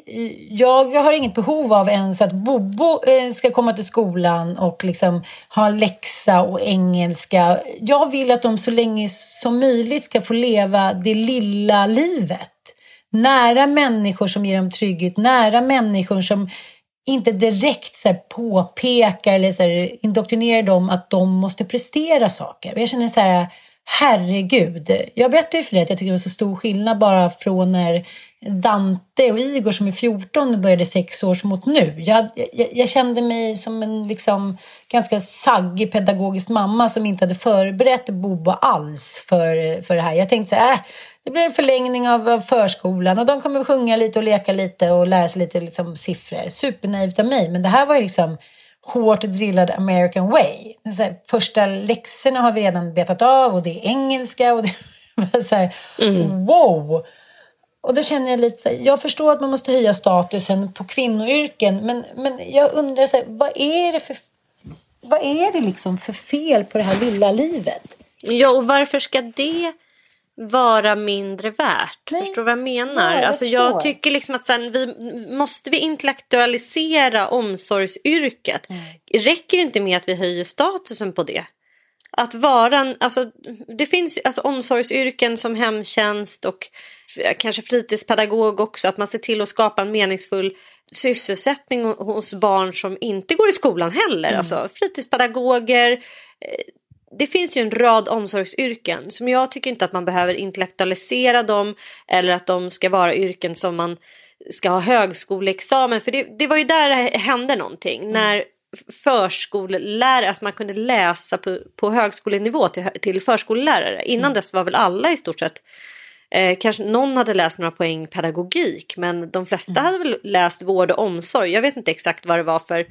Jag har inget behov av ens att Bobo eh, ska komma till skolan och liksom ha läxa och engelska. Jag vill att de så länge som möjligt ska få leva det lilla livet. Nära människor som ger dem trygghet, nära människor som inte direkt så påpekar eller så här, indoktrinerar dem att de måste prestera saker. jag känner så här, herregud. Jag berättade ju för dig att jag tycker det var så stor skillnad bara från när Dante och Igor som är 14 började sex år mot nu. Jag, jag, jag, kände mig som en liksom ganska saggig pedagogisk mamma som inte hade förberett Bobo alls för, för det här. Jag tänkte så här, äh, det blir en förlängning av, av förskolan och de kommer sjunga lite och leka lite och lära sig lite liksom, siffror. Supernaivt av mig, men det här var ju liksom hårt drillad American way. Här, första läxorna har vi redan betat av och det är engelska och det är så här, mm. wow! Och då känner jag lite så här, jag förstår att man måste höja statusen på kvinnoyrken men, men jag undrar så här, vad är det för vad är det liksom för fel på det här lilla livet? Ja, och varför ska det vara mindre värt. Nej. Förstår du vad jag menar? Ja, jag, alltså, jag tycker liksom att sen, vi, måste vi intellektualisera omsorgsyrket? Mm. Räcker det inte med att vi höjer statusen på det? Att vara en, alltså, det finns alltså, omsorgsyrken som hemtjänst och kanske fritidspedagog också. Att man ser till att skapa en meningsfull sysselsättning hos barn som inte går i skolan heller. Mm. Alltså fritidspedagoger, eh, det finns ju en rad omsorgsyrken som jag tycker inte att man behöver intellektualisera dem eller att de ska vara yrken som man ska ha högskoleexamen för det, det var ju där det hände någonting mm. när förskollärare, alltså man kunde läsa på, på högskolenivå till, till förskollärare. Innan mm. dess var väl alla i stort sett Eh, kanske någon hade läst några poäng pedagogik men de flesta mm. hade väl läst vård och omsorg. Jag vet inte exakt vad det var för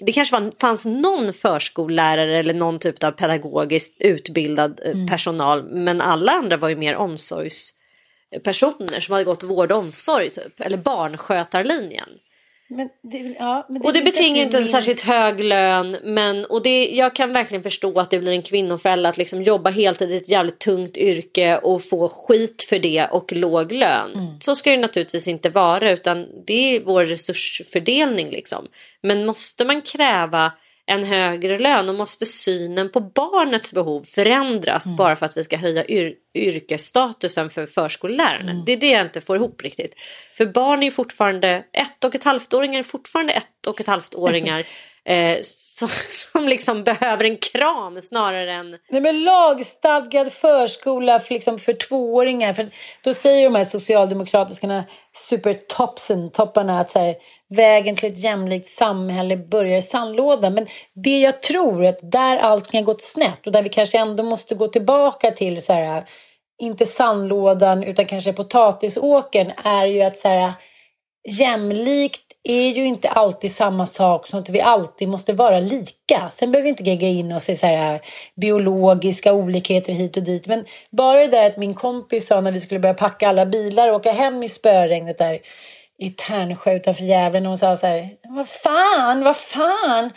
det kanske var, fanns någon förskollärare eller någon typ av pedagogiskt utbildad eh, mm. personal men alla andra var ju mer omsorgspersoner som hade gått vård och omsorg typ eller barnskötarlinjen. Det, ja, det och det betingar inte en särskilt hög lön. Men, och det, jag kan verkligen förstå att det blir en kvinnofälla att liksom jobba heltid i ett jävligt tungt yrke och få skit för det och låg lön. Mm. Så ska det naturligtvis inte vara utan det är vår resursfördelning. Liksom. Men måste man kräva en högre lön och måste synen på barnets behov förändras mm. bara för att vi ska höja yr yrkesstatusen för förskollärarna. Mm. Det är det jag inte får ihop riktigt. För barn är fortfarande, ett och ett halvt åringar är fortfarande ett och ett halvt åringar eh, som, som liksom behöver en kram snarare än... Nej men lagstadgad förskola för, liksom för tvååringar. För då säger de här socialdemokratiska supertopsen, topparna att så här, vägen till ett jämlikt samhälle börjar i sandlådan. Men det jag tror att där allting har gått snett och där vi kanske ändå måste gå tillbaka till så här, inte sandlådan utan kanske potatisåkern är ju att så här, jämlikt är ju inte alltid samma sak som att vi alltid måste vara lika. Sen behöver vi inte gegga in oss i så här biologiska olikheter hit och dit. Men bara det där att min kompis sa när vi skulle börja packa alla bilar och åka hem i spöregnet där i Tärnsjö utanför Gävle. Och hon sa så här, vad fan, vad fan.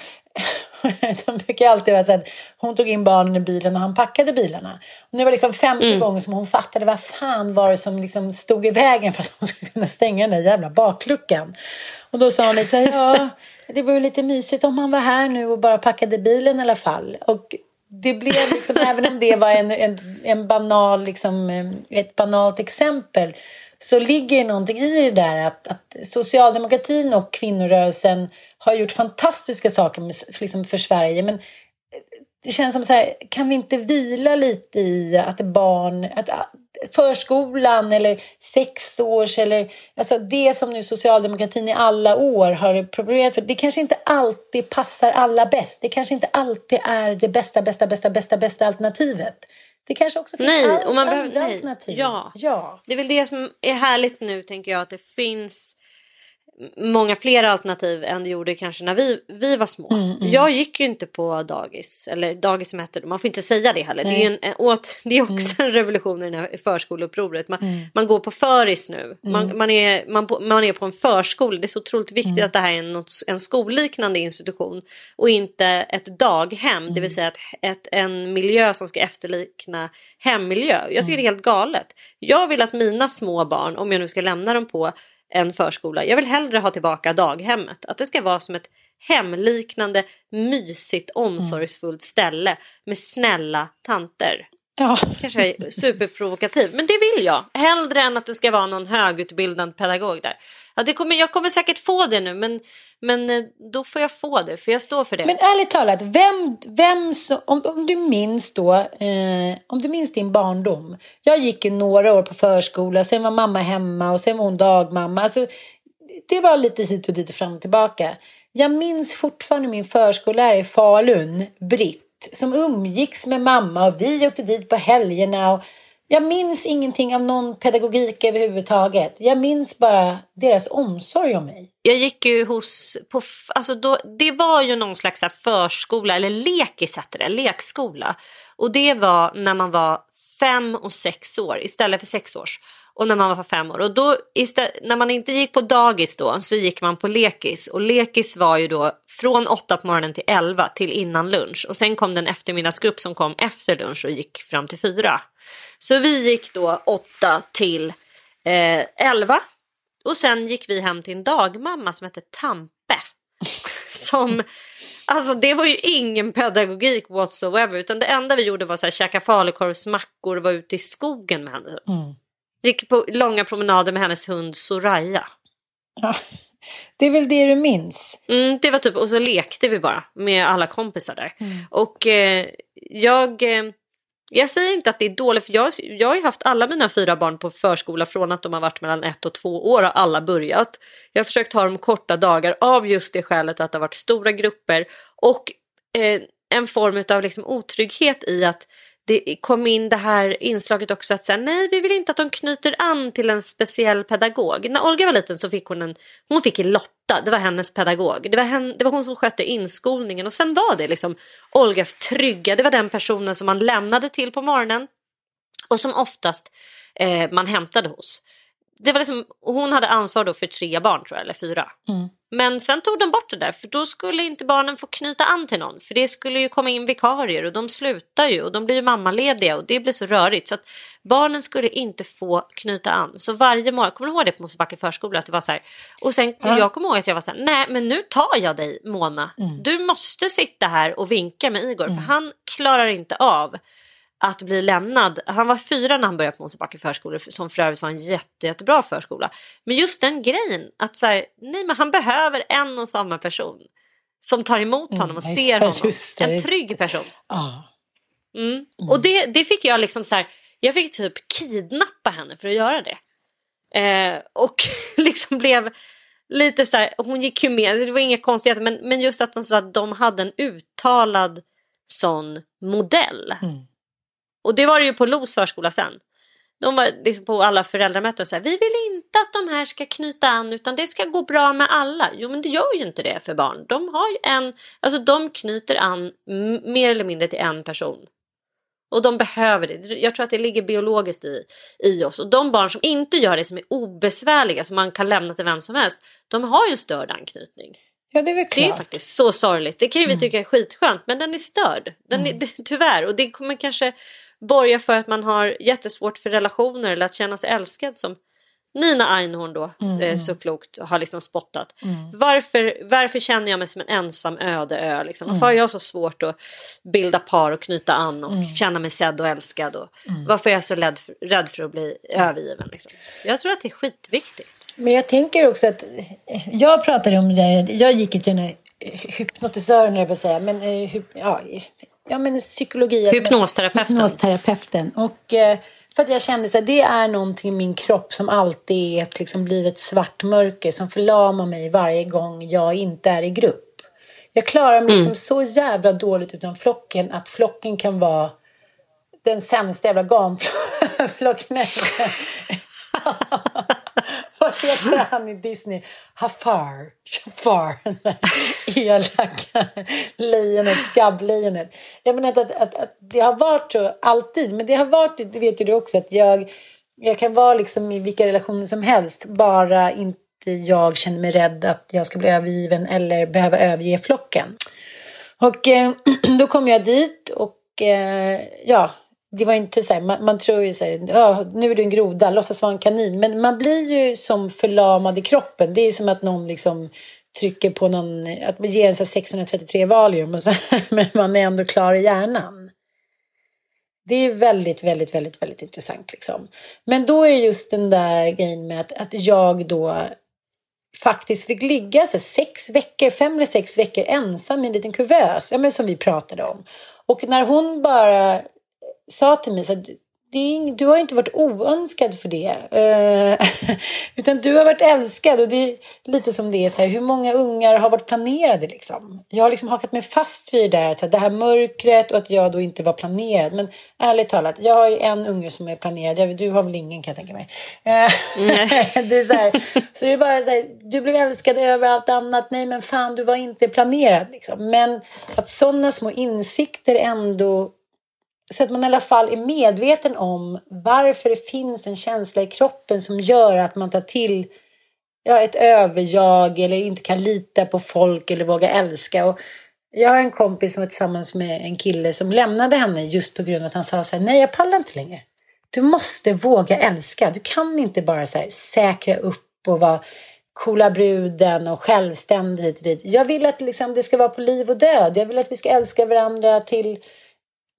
de brukar alltid vara så att hon tog in barnen i bilen och han packade bilarna. Och det var liksom 50 mm. gånger som hon fattade vad fan var det som liksom stod i vägen för att hon skulle kunna stänga den där jävla bakluckan. Och då sa hon lite så här, ja, det vore lite mysigt om han var här nu och bara packade bilen i alla fall. Och det blev liksom, även om det var en, en, en banal, liksom, ett banalt exempel så ligger det någonting i det där att, att socialdemokratin och kvinnorörelsen har gjort fantastiska saker med, liksom för Sverige. Men eh, det känns som så här, kan vi inte vila lite i att barn, att förskolan eller sex års eller alltså det som nu socialdemokratin i alla år har problemat för. Det kanske inte alltid passar alla bäst. Det kanske inte alltid är det bästa, bästa, bästa, bästa, bästa alternativet. Det kanske också finns nej, andra, och man behöver, nej. alternativ. Ja. ja. Det är väl det som är härligt nu tänker jag att det finns många fler alternativ än det gjorde kanske när vi, vi var små. Mm, Jag gick ju inte på dagis, eller dagis som hette man får inte säga det heller. Det är, en, en, åt, det är också Mm. en revolution i det här förskoleupproret. Man, man går på föris nu, man, Mm. man, är, man, man är på en förskola. Det är så otroligt viktigt att det här är en, en skolliknande institution och inte ett daghem, det Mm. vill säga ett, ett, en miljö som ska efterlikna hemmiljö. Jag Mm. tycker det är helt galet. Jag vill att mina små barn, om jag nu ska lämna dem på en förskola. Jag vill hellre ha tillbaka daghemmet. Att det ska vara som ett hemliknande, mysigt, omsorgsfullt ställe med snälla tanter ja. Kanske är superprovokativ, men det vill jag. Hellre än att det ska vara någon högutbildad pedagog där. Ja, det kommer, jag kommer säkert få det nu, men, men eh, då får jag få det, för jag står för det. Men ärligt talat, vem, vem så, om, om du minns då, eh, om du minns din barndom. Jag gick ju några år på förskola, sen var mamma hemma och sen var hon dagmamma. Alltså, det var lite hit och dit och fram och tillbaka. Jag minns fortfarande min förskollärare i Falun, Britt, som umgicks med mamma och vi åkte dit på helgerna. Och jag minns ingenting av någon pedagogik överhuvudtaget. Jag minns bara deras omsorg om mig. Jag gick ju hos, på, alltså då, det var ju någon slags förskola, eller lekis hette det, lekskola. Och det var när man var fem och sex år istället för sex års. Och när man var fem år. Och då, istället, när man inte gick på dagis då så gick man på lekis. Och lekis var ju då från åtta på morgonen till elva till innan lunch. Och sen kom det en eftermiddagsgrupp som kom efter lunch och gick fram till fyra. Så vi gick då åtta till eh, elva. Och sen gick vi hem till en dagmamma som hette Tampe. Som, alltså det var ju ingen pedagogik whatsoever. Utan det enda vi gjorde var så här, käka falukorvsmackor och vara ute i skogen med henne. Mm. Gick på långa promenader med hennes hund Soraya. Ja, det är väl det du minns. Mm, det var typ, och så lekte vi bara med alla kompisar där. Och eh, jag, eh, jag säger inte att det är dåligt för jag, jag har ju haft alla mina fyra barn på förskola från att de har varit mellan ett och två år har alla börjat. Jag har försökt ha dem korta dagar av just det skälet att det har varit stora grupper och eh, en form av liksom otrygghet i att det kom in det här inslaget också att säga nej vi vill inte att de knyter an till en speciell pedagog. När Olga var liten så fick hon en, hon fick en Lotta, det var hennes pedagog. Det var, hen, det var hon som skötte inskolningen och sen var det liksom Olgas trygga, det var den personen som man lämnade till på morgonen och som oftast eh, man hämtade hos. Det var liksom, hon hade ansvar då för tre barn tror jag, eller fyra. Mm. Men sen tog de bort det där för då skulle inte barnen få knyta an till någon. För det skulle ju komma in vikarier och de slutar ju och de blir ju mammalediga och det blir så rörigt. Så att barnen skulle inte få knyta an. Så varje morgon, kommer du ihåg det på Mosebacke förskola? Att det var så här. Och sen, Ja. jag kommer ihåg att jag var så här, nej men nu tar jag dig Mona. Du måste sitta här och vinka med Igor för han klarar inte av att bli lämnad. Han var fyra när han började på Mosebacke förskola som för övrigt var en jätte, jättebra förskola. Men just den grejen att så här, nej men han behöver en och samma person som tar emot honom och Mm, ser ja, honom. En trygg person. Ja. Mm. Och det, det fick jag liksom så här, jag fick typ kidnappa henne för att göra det. Eh, och liksom blev lite så här, hon gick ju med, det var inga konstigheter, men, men just att de, så att de hade en uttalad sån modell. Mm. Och det var det ju på Los förskola sen. De var liksom på alla föräldramöten och sa vi vill inte att de här ska knyta an utan det ska gå bra med alla. Jo men det gör ju inte det för barn. De har ju en, alltså de knyter an mer eller mindre till en person. Och de behöver det. Jag tror att det ligger biologiskt i, i oss. Och de barn som inte gör det, som är obesvärliga, som man kan lämna till vem som helst, de har ju en störd anknytning. ja, det är väl Det är klart. faktiskt så sorgligt. Det kan ju vi tycka är skitskönt, men den är störd. Den är, tyvärr. Och det kommer kanske borga för att man har jättesvårt för relationer eller att känna sig älskad som Nina Einhorn då eh, så klokt har liksom spottat. Varför, varför känner jag mig som en ensam öde ö? Liksom? Varför har jag så svårt att bilda par och knyta an och känna mig sedd och älskad? Och Varför är jag så rädd för, rädd för att bli övergiven? Liksom? Jag tror att det är skitviktigt. Men jag tänker också att jag pratade om det där, jag gick till den här hypnotisören, jag säga, men eh, ja, ja, men psykologi. Hypnosterapeuten. Hypnosterapeuten. Och eh, för att jag kände att det är någonting i min kropp som alltid är, liksom blir ett svart mörker som förlamar mig varje gång jag inte är i grupp. Jag klarar mig liksom mm. så jävla dåligt utan flocken att flocken kan vara den sämsta jävla gamflocken. Vad heter han i Disney? Hafar. Jafar. Elaka lejonet, skabblejonet. Jag menar att, att, att, att, det har varit så alltid. Men det har varit, det vet ju du också, att jag, jag kan vara liksom i vilka relationer som helst. Bara inte jag känner mig rädd att jag ska bli övergiven eller behöva överge flocken. Och eh, då kom jag dit och eh, ja, det var inte så här, man, man, tror ju så här, ja, nu är du en groda, låtsas vara en kanin. Men man blir ju som förlamad i kroppen. Det är som att någon liksom trycker på någon, att man ger en så 633 valium och så, här, men man är ändå klar i hjärnan. Det är väldigt, väldigt, väldigt, väldigt intressant liksom. Men då är just den där grejen med att, att jag då faktiskt fick ligga så sex veckor, fem eller sex veckor ensam i en liten kuvös, ja, men som vi pratade om. Och när hon bara sa till mig så att är, du har inte varit oönskad för det. Uh, utan du har varit älskad. Och det är lite som det är så här, hur många ungar har varit planerade liksom? Jag har liksom hakat mig fast vid det där, så här, det här mörkret och att jag då inte var planerad. Men ärligt talat, jag har ju en unge som är planerad. Jag, du har väl ingen kan jag tänka mig. Uh, det är så, här, så det är bara så här, du blev älskad över allt annat. Nej men fan, du var inte planerad liksom. Men att sådana små insikter ändå så att man i alla fall är medveten om varför det finns en känsla i kroppen som gör att man tar till ja, ett överjag eller inte kan lita på folk eller våga älska. Och jag har en kompis som var tillsammans med en kille som lämnade henne just på grund av att han sa så här, nej jag pallar inte längre. Du måste våga älska. Du kan inte bara så här, säkra upp och vara coola bruden och självständig hit och dit. Jag vill att liksom, det ska vara på liv och död. Jag vill att vi ska älska varandra till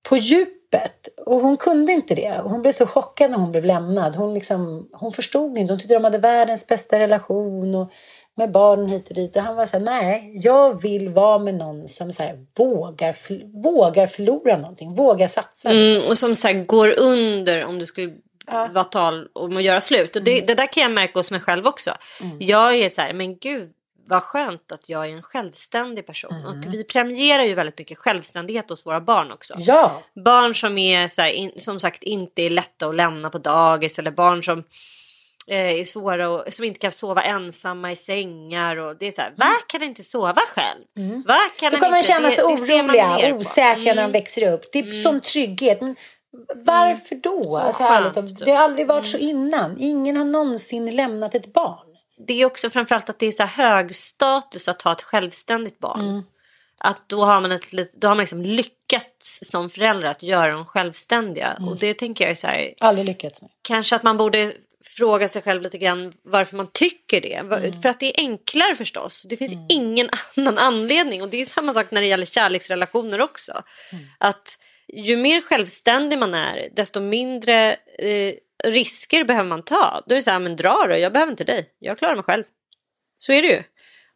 på djupet. Och hon kunde inte det. Hon blev så chockad när hon blev lämnad. Hon, liksom, hon förstod inte. Hon tyckte de hade världens bästa relation. Och med barnen hit och dit. Och han var så här, nej, jag vill vara med någon som så här, vågar, vågar förlora någonting. Vågar satsa. Mm, och som så här, går under om det skulle ja. vara tal om att göra slut. Och det, mm. det där kan jag märka hos mig själv också. Mm. Jag är så här, men gud vad skönt att jag är en självständig person. Mm. Och vi premierar ju väldigt mycket självständighet hos våra barn också. Ja. Barn som är så här, in, som sagt inte är lätta att lämna på dagis eller barn som eh, är svåra och som inte kan sova ensamma i sängar och det är så här, va kan inte sova själv? Mm. Va kan Då kommer man känna sig oroliga, osäkra mm. när de mm. växer upp. Det är mm. sån trygghet. Men varför då? Alltså, ärligt, det har aldrig varit så mm. innan. Ingen har någonsin lämnat ett barn det är också framförallt att det är så hög status att ha ett självständigt barn. Mm. Att då har man, ett, då har man liksom lyckats som förälder att göra dem självständiga. Mm. Och det tänker jag är så här. Aldrig lyckats med. Kanske att man borde fråga sig själv lite grann varför man tycker det. Mm. För att det är enklare förstås. Det finns mm. ingen annan anledning. Och det är samma sak när det gäller kärleksrelationer också. Mm. Att ju mer självständig man är desto mindre eh, risker behöver man ta. Då är det så här, men dra då, jag behöver inte dig, jag klarar mig själv. Så är det ju.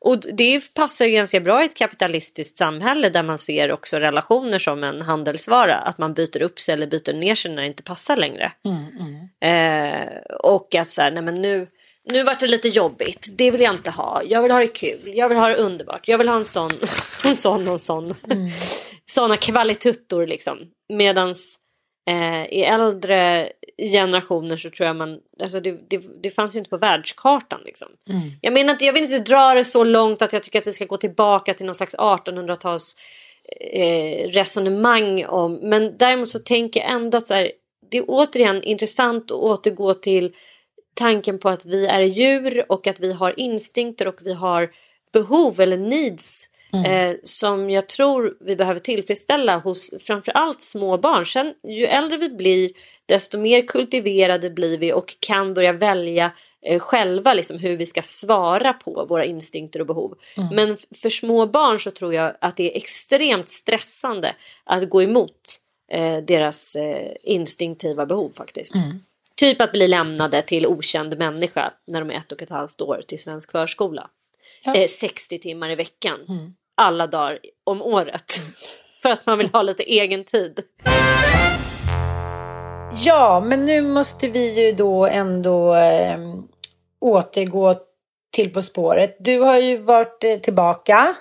Och det passar ju ganska bra i ett kapitalistiskt samhälle där man ser också relationer som en handelsvara. Att man byter upp sig eller byter ner sig när det inte passar längre. Mm, mm. Eh, och att så här, nej men nu, nu vart det lite jobbigt. Det vill jag inte ha. Jag vill ha det kul. Jag vill ha det underbart. Jag vill ha en sån, en sån och en sån. Mm. Såna kvalituttor liksom. Medans eh, i äldre generationer så tror jag man, alltså det, det, det fanns ju inte på världskartan liksom. Mm. Jag menar inte, jag vill inte dra det så långt att jag tycker att vi ska gå tillbaka till någon slags 1800-tals eh, resonemang om, men däremot så tänker jag ändå att så här, det är återigen intressant att återgå till tanken på att vi är djur och att vi har instinkter och vi har behov eller needs Mm. Eh, som jag tror vi behöver tillfredsställa hos framförallt små barn. Sen ju äldre vi blir desto mer kultiverade blir vi och kan börja välja eh, själva liksom, hur vi ska svara på våra instinkter och behov. Mm. Men för små barn så tror jag att det är extremt stressande att gå emot eh, deras eh, instinktiva behov faktiskt. Mm. Typ att bli lämnade till okänd människa när de är ett och ett halvt år till svensk förskola. Ja. 60 timmar i veckan. Mm alla dagar om året. för att man vill ha lite egen tid. Ja, men nu måste vi ju då ändå eh, återgå till På spåret. Du har ju varit eh, tillbaka.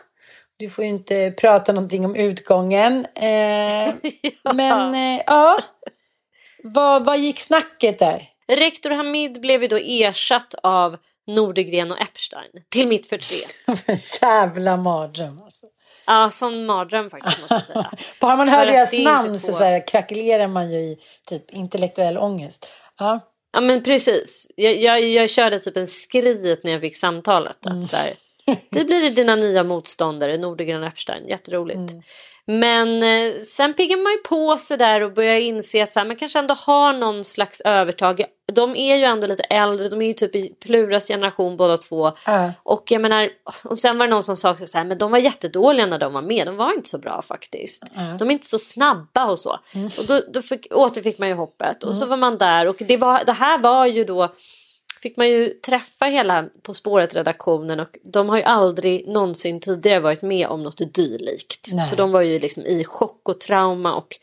Du får ju inte prata någonting om utgången. Eh, Ja. Men eh, ja, vad, vad gick snacket där? Rektor Hamid blev ju då ersatt av Nordegren och Epstein. Till mitt förtret. Jävla mardröm. Alltså. Ja, sån mardröm faktiskt måste jag säga. Bara man hör deras namn så, så här, krackelerar man ju i typ intellektuell ångest. Ja. Ja men precis. Jag, jag, jag körde typ en skrit när jag fick samtalet. Att så här, det blir dina nya motståndare, Nordegren och Epstein. Jätteroligt. Men eh, sen piggar man ju på sig där och börjar inse att så här, man kanske ändå har någon slags övertag. De är ju ändå lite äldre, de är ju typ i Pluras generation båda två. Ja. Och jag menar, och sen var det någon som sa också så här, men de var jättedåliga när de var med. De var inte så bra faktiskt. De är inte så snabba och så. Och då, då fick, återfick man ju hoppet. Och så var man där och det, var, det här var ju då fick man ju träffa hela På spåret-redaktionen och de har ju aldrig någonsin tidigare varit med om något dylikt. Nej. Så de var ju liksom i chock och trauma och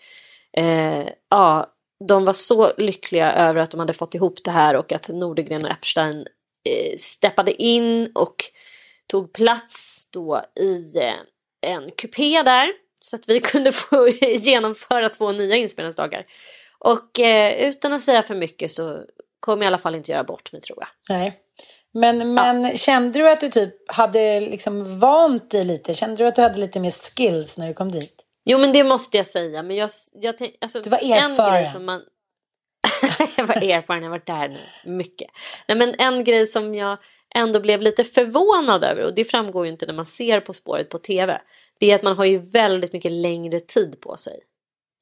eh, ja, de var så lyckliga över att de hade fått ihop det här och att Nordegren och Epstein eh, steppade in och tog plats då i eh, en kupé där så att vi kunde få genomföra två nya inspelningsdagar. Och eh, utan att säga för mycket så kommer i alla fall inte göra bort mig tror jag. Nej. Men, men kände du att du typ hade liksom vant dig lite? Kände du att du hade lite mer skills när du kom dit? Jo men det måste jag säga. Men jag, jag tänk, alltså, Du var En erfaren. grej som man... jag var erfaren, jag har varit där nu. Mycket. Nej, men en grej som jag ändå blev lite förvånad över och det framgår ju inte när man ser På spåret på tv. Det är att man har ju väldigt mycket längre tid på sig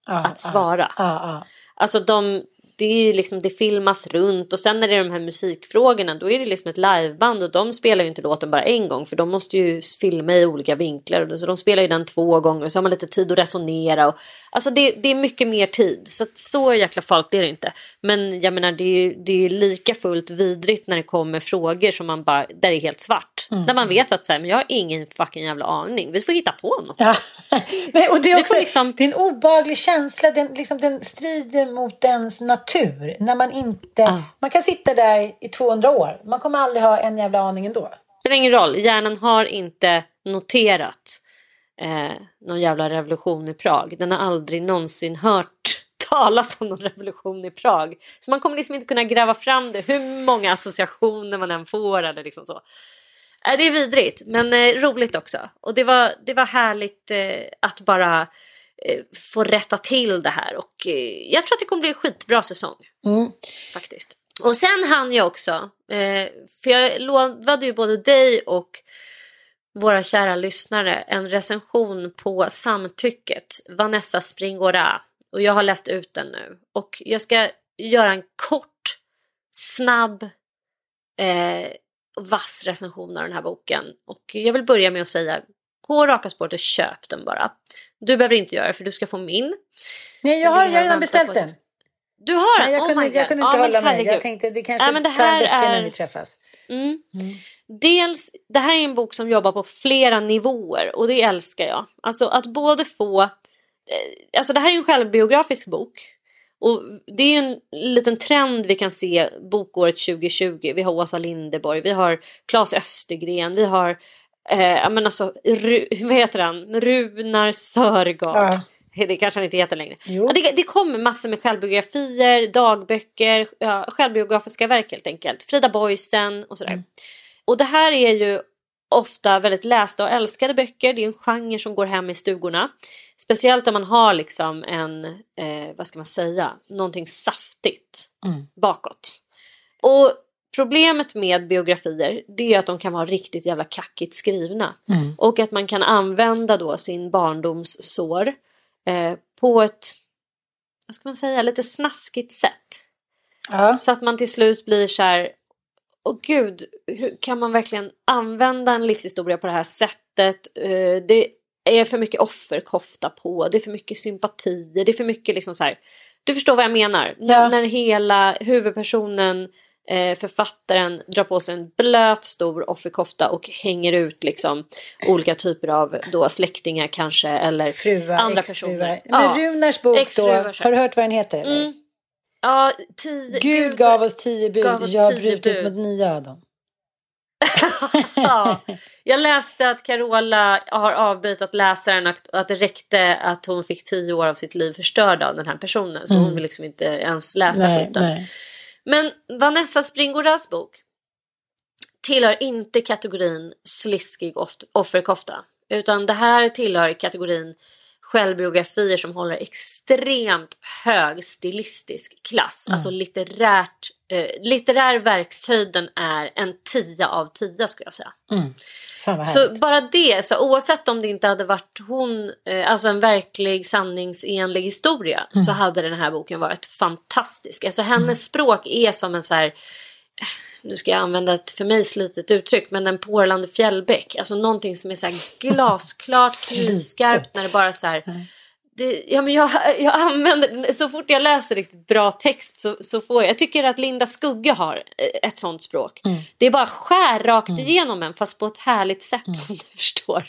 Ja, att svara. Ja, ja. Alltså de, det, är liksom, det filmas runt och sen när det är de här musikfrågorna då är det liksom ett liveband och de spelar ju inte låten bara en gång för de måste ju filma i olika vinklar. Så de spelar ju den två gånger och så har man lite tid att resonera. Och, alltså det, det är mycket mer tid. Så att så jäkla farligt är det inte. Men jag menar det är ju det är lika fullt vidrigt när det kommer frågor som man bara, där det är helt svart. När man vet att så här, men jag har ingen fucking jävla aning. Vi får hitta på något. Ja. Nej, och det, är också, liksom- det är en obehaglig känsla. Den, liksom, den strider mot ens natur. När man inte... Ja. Man kan sitta där i 200 år. Man kommer aldrig ha en jävla aning ändå. spelar ingen roll, hjärnan har inte noterat eh, någon jävla revolution i Prag. Den har aldrig någonsin hört talas om någon revolution i Prag. Så man kommer liksom inte kunna gräva fram det hur många associationer man än får eller liksom så. Eh, det är vidrigt men eh, roligt också. Och det var, det var härligt eh, att bara få rätta till det här och eh, jag tror att det kommer bli en skitbra säsong Mm. faktiskt. Och sen hann jag också, eh, för jag lovade ju både dig och våra kära lyssnare en recension på Samtycket, Vanessa Springora. Och jag har läst ut den nu. Och jag ska göra en kort, snabb, eh, vass recension av den här boken. Och jag vill börja med att säga, gå raka spåret och köp den bara. Du behöver inte göra det för du ska få min. Nej, jag har här redan beställt den. Du har den? Jag, oh kunde, jag kunde Ja, inte men hålla mig. Jag tänkte det kanske Ja, men det tar en här vecka är- när vi träffas. Mm. Dels, det här är en bok som jobbar på flera nivåer och det älskar jag. Alltså att både få, eh, alltså det här är en självbiografisk bok. Och det är en liten trend vi kan se bokåret 2020. Vi har Åsa Linderborg, vi har Claes Östergren, vi har, eh, men alltså, Ru, vad heter han? Runar Sörgard. Ja. Det kanske han inte heter längre. Ja, det, det kommer massor med självbiografier, dagböcker, ja, självbiografiska verk helt enkelt. Frida Boysen och sådär. Och det här är ju ofta väldigt lästa och älskade böcker. Det är en genre som går hem i stugorna. Speciellt om man har liksom en, eh, vad ska man säga, någonting saftigt Mm. bakåt. Och problemet med biografier det är att de kan vara riktigt jävla kackigt skrivna. Mm. Och att man kan använda då sin barndomssår eh, på ett, vad ska man säga, lite snaskigt sätt. Ja. Så att man till slut blir så här, åh gud, hur kan man verkligen använda en livshistoria på det här sättet? Eh, det är för mycket offerkofta på, det är för mycket sympatier, det är för mycket liksom så här. Du förstår vad jag menar? Ja. När hela huvudpersonen eh, författaren drar på sig en blöt stor offerkofta och hänger ut liksom olika typer av då släktingar kanske eller Fruar, andra personer. Men Runars bok då, har du hört vad den heter? Eller? Mm. Ja, tio, Gud, gav oss tio bud, oss jag har brutit bud. mot nio av dem. ja. Jag läste att Carola har avböjt att läsa den och att det räckte att hon fick tio år av sitt liv förstörda av den här personen. Så hon vill liksom inte ens läsa skiten. Men Vanessa Springoras bok tillhör inte kategorin sliskig off- offerkofta. Utan det här tillhör kategorin självbiografier som håller extremt hög stilistisk klass. Alltså litterärt, eh, litterär verkshöjden är en 10 av 10 skulle jag säga. Vad Så bara det, så oavsett om det inte hade varit hon, eh, alltså en verklig sanningsenlig historia, Mm. så hade den här boken varit fantastisk. Alltså hennes språk är som en så här, eh, nu ska jag använda ett för mig slitet uttryck, men en porlande fjällbäck. Alltså någonting som är så här glasklart, knivskarpt när det bara så här det, ja, men jag, jag använder, så fort jag läser riktigt bra text så, så får jag, jag tycker att Linda Skugge har eh, ett sånt språk. Det är bara skär rakt igenom en fast på ett härligt sätt om du förstår.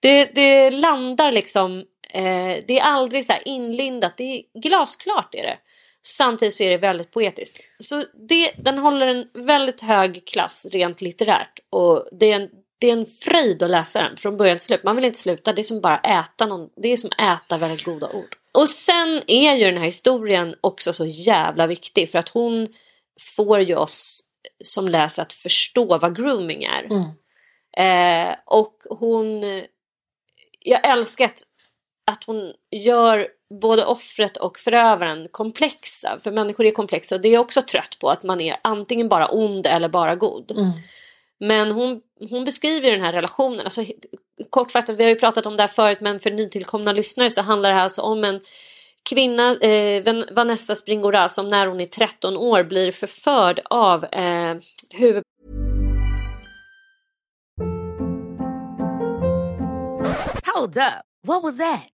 Det, det landar liksom, eh, det är aldrig så här inlindat, det är glasklart är det. Samtidigt så är det väldigt poetiskt. Så det, den håller en väldigt hög klass rent litterärt och det är en det är en fröjd att läsa den från början till slut. Man vill inte sluta. Det är som bara äta någon, Det är som äta väldigt goda ord. Och sen är ju den här historien också så jävla viktig för att hon får ju oss som läser att förstå vad grooming är. Eh, och hon... Jag älskar att, att hon gör både offret och förövaren komplexa. För människor är komplexa och det är jag också trött på. Att man är antingen bara ond eller bara god. Men hon, hon beskriver den här relationen. Alltså, kortfattat, vi har ju pratat om det här förut men för nytillkomna lyssnare så handlar det här alltså om en kvinna, eh, Vanessa Springora, som när hon är 13 år blir förförd av eh, huvud Hold up. What was that?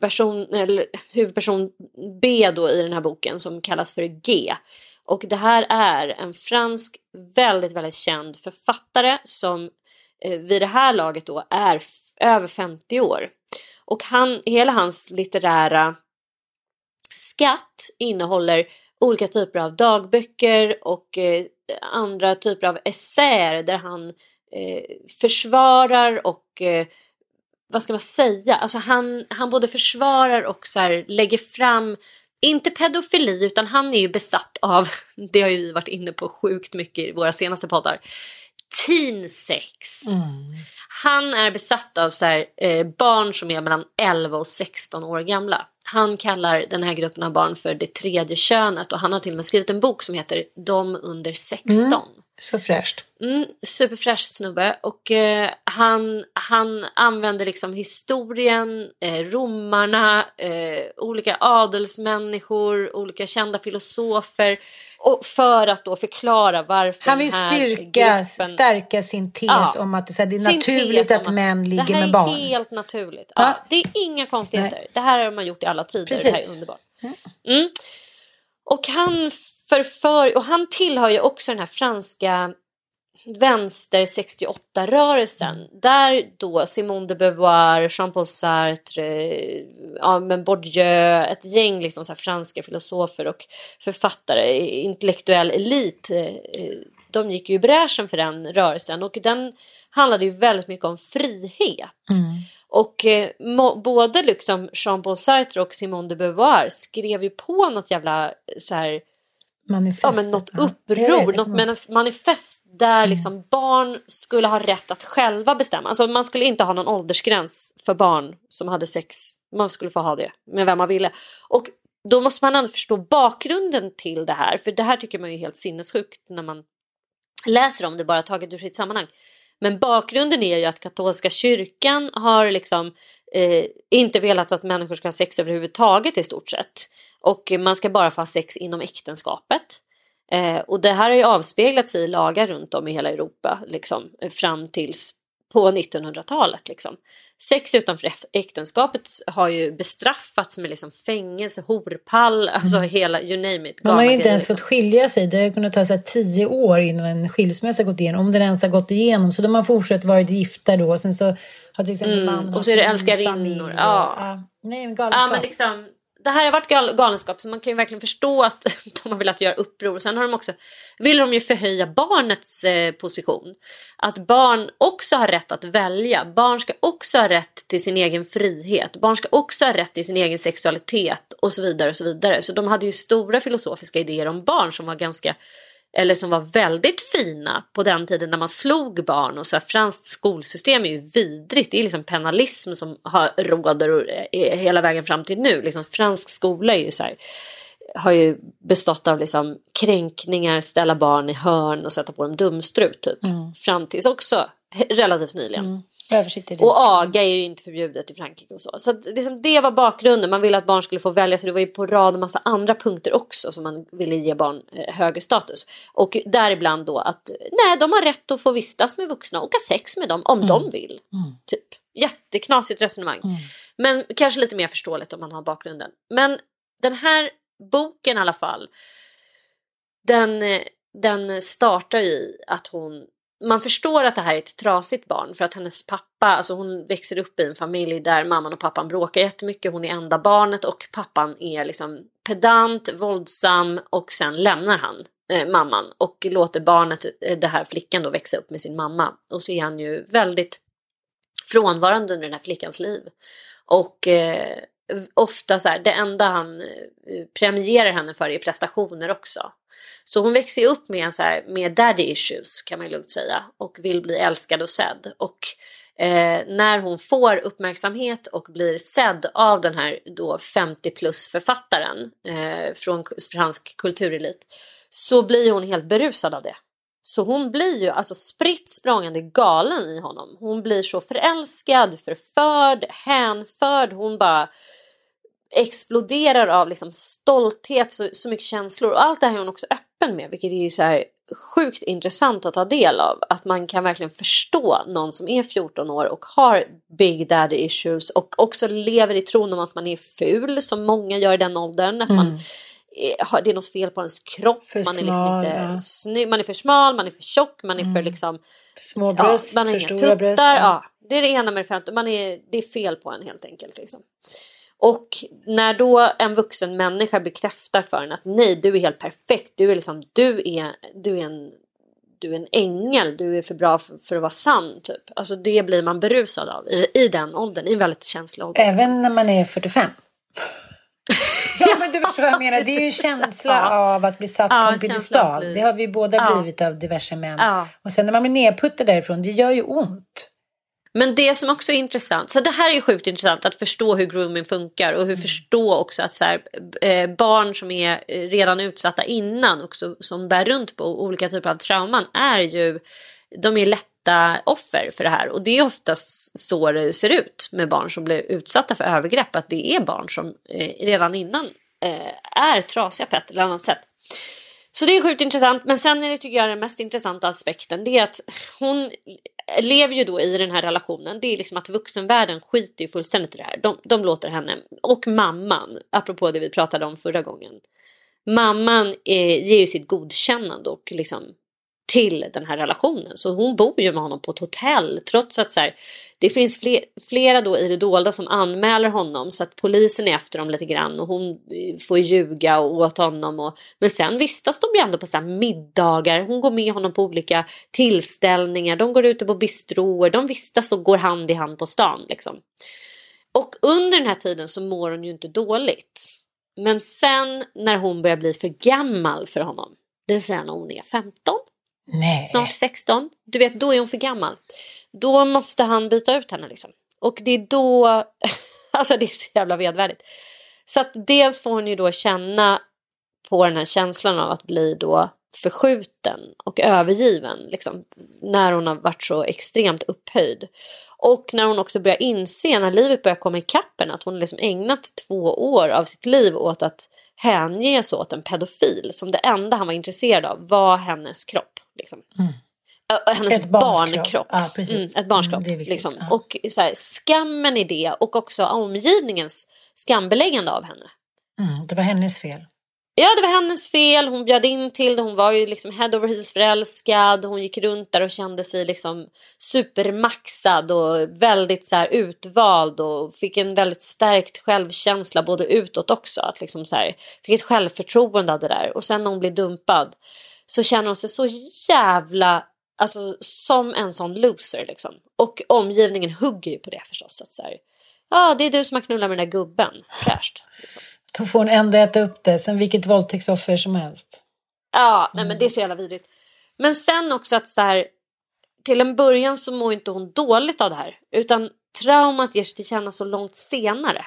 Person, eller huvudperson B då i den här boken som kallas för G. Och det här är en fransk väldigt, väldigt känd författare som eh, vid det här laget då är över 50 år. Och han, hela hans litterära skatt innehåller olika typer av dagböcker och eh, andra typer av essäer där han eh, försvarar och eh, vad ska man säga, alltså han, han både försvarar och så här lägger fram, inte pedofili utan han är ju besatt av, det har ju vi varit inne på sjukt mycket i våra senaste poddar, teen sex. Mm. Han är besatt av så här, eh, barn som är mellan 11 och 16 år gamla. Han kallar den här gruppen av barn för det tredje könet och han har till och med skrivit en bok som heter De under 16. Så fräscht. Mm, superfräsch snubbe och eh, han, han använder liksom historien, eh, romarna, eh, olika adelsmänniskor, olika kända filosofer och för att då förklara varför Han vill här styrka, gruppen... stärka sin tes Ja. om att det, här, det är naturligt om att män ligger det här med barn. är helt naturligt. Ja. Ja. Det är inga konstigheter. Det här har man gjort i alla tider. Det här Precis. är underbart. Mm. Och han förför, och han tillhör ju också den här franska vänster 68-rörelsen där då Simone de Beauvoir, Jean-Paul Sartre, eh, ja, men Bourdieu, ett gäng liksom så franska filosofer och författare, intellektuell elit, eh, eh, de gick ju i bräschen för den rörelsen. Och den handlade ju väldigt mycket om frihet. Och eh, må, både liksom Jean-Paul Sartre och Simone de Beauvoir skrev ju på något jävla så här, Manifest. ja, men något uppror, vet, något manifest där liksom barn skulle ha rätt att själva bestämma. Alltså man skulle inte ha någon åldersgräns för barn som hade sex. Man skulle få ha det med vem man ville. Och då måste man ändå förstå bakgrunden till det här. För det här tycker man ju är helt sinnessjukt när man läser om det bara taget ur sitt sammanhang. Men bakgrunden är ju att katolska kyrkan har liksom eh, inte velat att människor ska ha sex överhuvudtaget i stort sett. Och man ska bara få ha sex inom äktenskapet. Eh, och det här har ju avspeglats i lagar runt om i hela Europa liksom, fram tills på 1900-talet. Liksom. Sex utanför äk- äktenskapet har ju bestraffats med liksom fängelse, horpall, alltså hela you name it. Man har ju inte ens liksom. fått skilja sig. Det har kunnat ta så här tio år innan en skilsmässa gått igenom. Om den ens har gått igenom. Så de har fortsatt varit gifta då. Sen så har till exempel Mm, mannen och så är det älskarinnor, och- ja. Nej, men Ja, galenskap. men liksom, det här har varit gal galenskap så man kan ju verkligen förstå att de har velat göra uppror. Sen har de också, vill de ju förhöja barnets eh, position. Att barn också har rätt att välja. Barn ska också ha rätt till sin egen frihet. Barn ska också ha rätt till sin egen sexualitet och så vidare. och Så vidare. Så de hade ju stora filosofiska idéer om barn som var ganska eller som var väldigt fina på den tiden när man slog barn och så här, franskt skolsystem är ju vidrigt. Det är liksom penalism som har, råder och hela vägen fram till nu. Liksom, fransk skola är ju så här, har ju bestått av liksom kränkningar, ställa barn i hörn och sätta på dem dumstrut typ. Fram tills också relativt nyligen. Översiktligt. Och aga är ju inte förbjudet i Frankrike och så. Så att liksom det var bakgrunden. Man ville att barn skulle få välja. Så det var ju på rad en massa andra punkter också som man ville ge barn eh, högre status. Och däribland då att nej, de har rätt att få vistas med vuxna och ha sex med dem om de vill. Typ. Jätteknasigt resonemang. Men kanske lite mer förståeligt om man har bakgrunden. Men den här boken i alla fall. Den, eh, den startar ju i att hon man förstår att det här är ett trasigt barn för att hennes pappa, alltså hon växer upp i en familj där mamman och pappan bråkar jättemycket. Hon är enda barnet och pappan är liksom pedant, våldsam och sen lämnar han eh, mamman och låter barnet, eh, här flickan då växa upp med sin mamma. Och så är han ju väldigt frånvarande under den här flickans liv. Och eh, ofta så här, det enda han eh, premierar henne för är prestationer också. Så hon växer upp med, en så här, med daddy issues kan man lugnt säga och vill bli älskad och sedd. Och eh, när hon får uppmärksamhet och blir sedd av den här då 50 plus författaren eh, från fransk kulturelit så blir hon helt berusad av det. Så hon blir ju alltså spritt språngande galen i honom. Hon blir så förälskad, förförd, hänförd. Hon bara exploderar av liksom stolthet, så, så mycket känslor. Och allt det här är hon också öppen med, vilket är så här sjukt intressant att ta del av. Att man kan verkligen förstå någon som är 14 år och har big daddy issues och också lever i tron om att man är ful, som många gör i den åldern. Att man har, det är något fel på ens kropp, För man är liksom inte ja. snygg, man är för smal, man är för tjock, man är för liksom Små bröst, man har för inga stora tuttar. bröst. Ja, det är det ena med det. Man är, det är fel på en helt enkelt. Liksom. Och när då en vuxen människa bekräftar för en att nej, du är helt perfekt. Du är, liksom, du är, du är, en, du är en ängel. Du är för bra för, för att vara sann. Typ. Alltså, det blir man berusad av i, i den åldern. I en väldigt känslig ålder. Även när man är 45. Ja, men du förstår vad jag menar. Det är ju en känsla Ja. av att bli satt Ja, på en piedestal. Det har vi båda Ja. blivit av diverse män. Och sen när man blir nedputtad därifrån, det gör ju ont. Men det som också är intressant, så det här är ju sjukt intressant att förstå hur grooming funkar och hur Mm. förstå också att så här, eh, barn som är eh, redan utsatta innan också som bär runt på olika typer av trauman är ju, de är lätta offer för det här och det är oftast så det ser ut med barn som blir utsatta för övergrepp, att det är barn som eh, redan innan eh, är trasiga på ett eller annat sätt. Så det är sjukt intressant. Men sen är det tycker jag den mest intressanta aspekten. Det är att hon lever ju då i den här relationen. Det är liksom att vuxenvärlden skiter ju fullständigt i det här. De, de låter henne, och mamman, apropå det vi pratade om förra gången. Mamman eh, ger ju sitt godkännande och liksom till den här relationen. Så hon bor ju med honom på ett hotell trots att så här, det finns fler, flera då i det dolda som anmäler honom så att polisen är efter dem lite grann och hon eh, får ljuga åt honom. Och, men sen vistas de ju ändå på så här middagar. Hon går med honom på olika tillställningar. De går ute på bistroer. De vistas och går hand i hand på stan. Liksom. Och under den här tiden så mår hon ju inte dåligt. Men sen när hon börjar bli för gammal för honom, det vill säga när hon är 15, Nej. snart 16. Du vet, då är hon för gammal. Då måste han byta ut henne liksom. Och det är då, alltså det är så jävla vedvärdigt. Så att dels får hon ju då känna på den här känslan av att bli då förskjuten och övergiven liksom, när hon har varit så extremt upphöjd. Och när hon också börjar inse, när livet börjar komma ikapp henne, att hon liksom ägnat två år av sitt liv åt att hänge sig åt en pedofil som det enda han var intresserad av var hennes kropp. Liksom. Ö, Hennes Ett barnkropp. kropp. Ja. Mm, ett barns Mm, liksom. ja. Och så här, skammen i det och också omgivningens skambeläggande av henne. Mm, det var hennes fel. Ja, det var hennes fel. Hon bjöd in till det. Hon var ju liksom head over heels förälskad. Hon gick runt där och kände sig liksom supermaxad och väldigt så här utvald och fick en väldigt stärkt självkänsla både utåt också. Att liksom så här, fick ett självförtroende av det där. Och sen när hon blir dumpad så känner hon sig så jävla Alltså som en sån loser liksom. Och omgivningen hugger ju på det förstås. Att så här, ja, det är du som har knullat med den där gubben. Fräscht. Liksom. Då får hon ändå äta upp det, som vilket våldtäktsoffer som helst. Ja, nej, men det är så jävla vidrigt. Men sen också att så här, till en början så mår inte hon dåligt av det här. Utan traumat ger sig till känna så långt senare.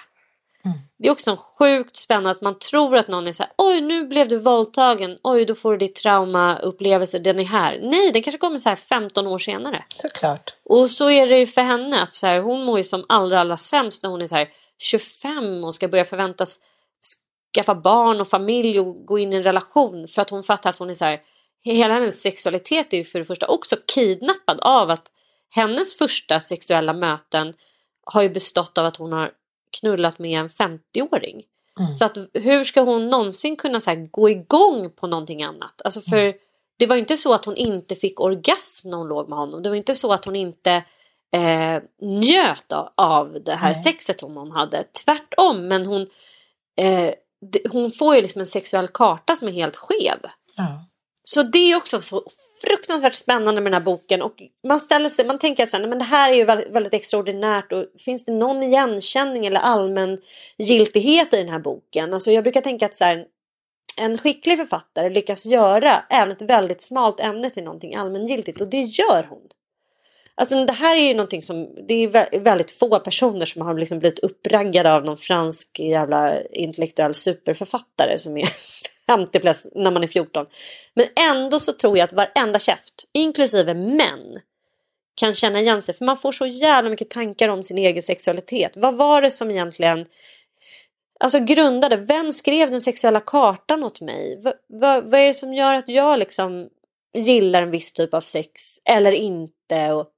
Det är också en sjukt spännande att man tror att någon är så här, oj nu blev du våldtagen, oj då får du ditt traumaupplevelse, den är här. Nej, den kanske kommer så här 15 år senare. Såklart. Och så är det ju för henne att så här, hon mår ju som allra, allra sämst när hon är så här 25 och ska börja förväntas skaffa barn och familj och gå in i en relation för att hon fattar att hon är så här, hela hennes sexualitet är ju för det första också kidnappad av att hennes första sexuella möten har ju bestått av att hon har knullat med en 50-åring. Så att hur ska hon någonsin kunna så här, gå igång på någonting annat? Alltså för det var inte så att hon inte fick orgasm när hon låg med honom. Det var inte så att hon inte eh, njöt av, av det här sexet som hon hade. Tvärtom, men hon, eh, hon får ju liksom en sexuell karta som är helt skev. Ja. Så det är också så fruktansvärt spännande med den här boken. Och man ställer sig, man tänker så här, men det här är ju väldigt, väldigt extraordinärt. Och finns det någon igenkänning eller allmän giltighet i den här boken? Alltså jag brukar tänka att så här, en skicklig författare lyckas göra även ett väldigt smalt ämne till någonting allmängiltigt. Och det gör hon. Alltså det här är ju någonting som, det är väldigt få personer som har liksom blivit uppraggade av någon fransk jävla intellektuell superförfattare som är 50 plus när man är 14. Men ändå så tror jag att varenda käft, inklusive män, kan känna igen sig. För man får så jävla mycket tankar om sin egen sexualitet. Vad var det som egentligen Alltså grundade, vem skrev den sexuella kartan åt mig? V vad är det som gör att jag liksom gillar en viss typ av sex eller inte? Och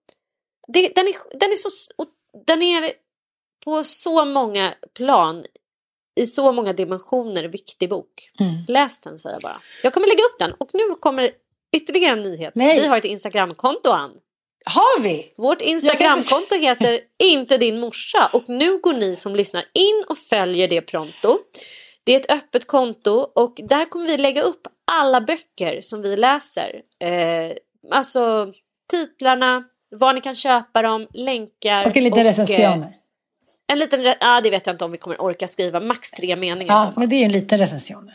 det, den, är, den, är så, och den är på så många plan, i så många dimensioner viktig bok. Läs den säger jag bara. Jag kommer lägga upp den och nu kommer ytterligare en nyhet. Nej. Vi har ett Instagramkonto Ann. Har vi? Vårt Instagramkonto heter inte din morsa och nu går ni som lyssnar in och följer det pronto. Det är ett öppet konto och där kommer vi lägga upp alla böcker som vi läser. Eh, alltså titlarna, var ni kan köpa dem, länkar. Och en liten eh, recension. En liten, ja det vet jag inte om vi kommer orka skriva, max tre meningar Ja, så men det är en liten recension.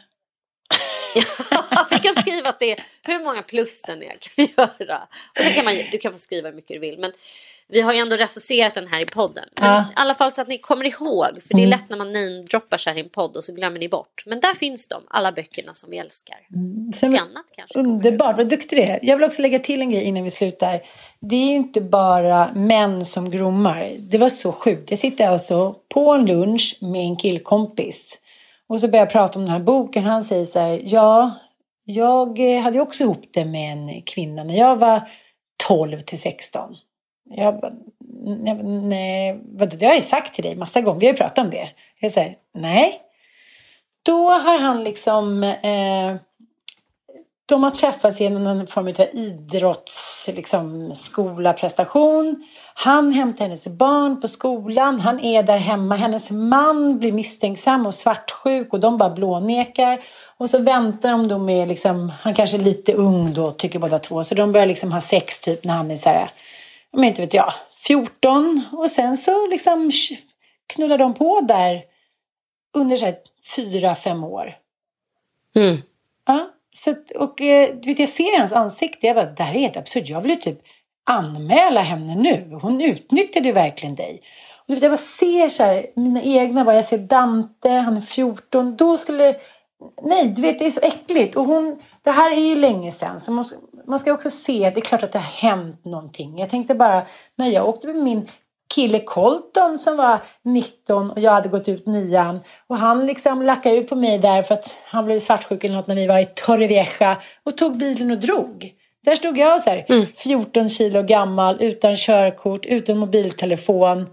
vi kan skriva att det är hur många plus den är kan vi göra. Och sen kan man, du kan få skriva hur mycket du vill. Men vi har ju ändå recenserat den här i podden. Men Ja. I alla fall så att ni kommer ihåg. För det är lätt när man namedroppar så här i en podd och så glömmer ni bort. Men där finns de, alla böckerna som vi älskar. Sen, Och annat kanske. underbart, vad duktig du är. Jag vill också lägga till en grej innan vi slutar. Det är ju inte bara män som groomar. Det var så sjukt. Jag sitter alltså på en lunch med en killkompis. Och så börjar jag prata om den här boken. Han säger så här, ja, jag hade också ihop det med en kvinna när jag var 12 till 16. Jag bara, nej, vadå, det har jag ju sagt till dig massa gånger. Vi har ju pratat om det. Jag säger, nej. Då har han liksom eh, de har träffats genom någon form av idrottsskola liksom, skola, prestation. Han hämtar hennes barn på skolan. Han är där hemma. Hennes man blir misstänksam och svartsjuk och de bara blånekar. Och så väntar de då med, liksom, han kanske är lite ung då, tycker båda två. Så de börjar liksom ha sex typ när han är så här, men inte vet jag, 14. Och sen så liksom knullar de på där under så här fyra, fem år. Mm. Ja, så att, och eh, du vet, jag ser hans ansikte. Jag bara, det här är helt absurt. Jag vill ju typ anmäla henne nu. Hon utnyttjade ju verkligen dig. Och du vet, jag bara ser så här, mina egna, bara, jag ser Dante, han är 14. Då skulle, nej, du vet, det är så äckligt. Och hon, det här är ju länge sedan. Så ska, man ska också se att det är klart att det har hänt någonting. Jag tänkte bara, när jag åkte med min kille Colton som var 19 och jag hade gått ut nian. Och han liksom lackade ut på mig där för att han blev svartsjuk eller något när vi var i Torrevieja och tog bilen och drog. Där stod jag så här, 14 kilo gammal, utan körkort, utan mobiltelefon.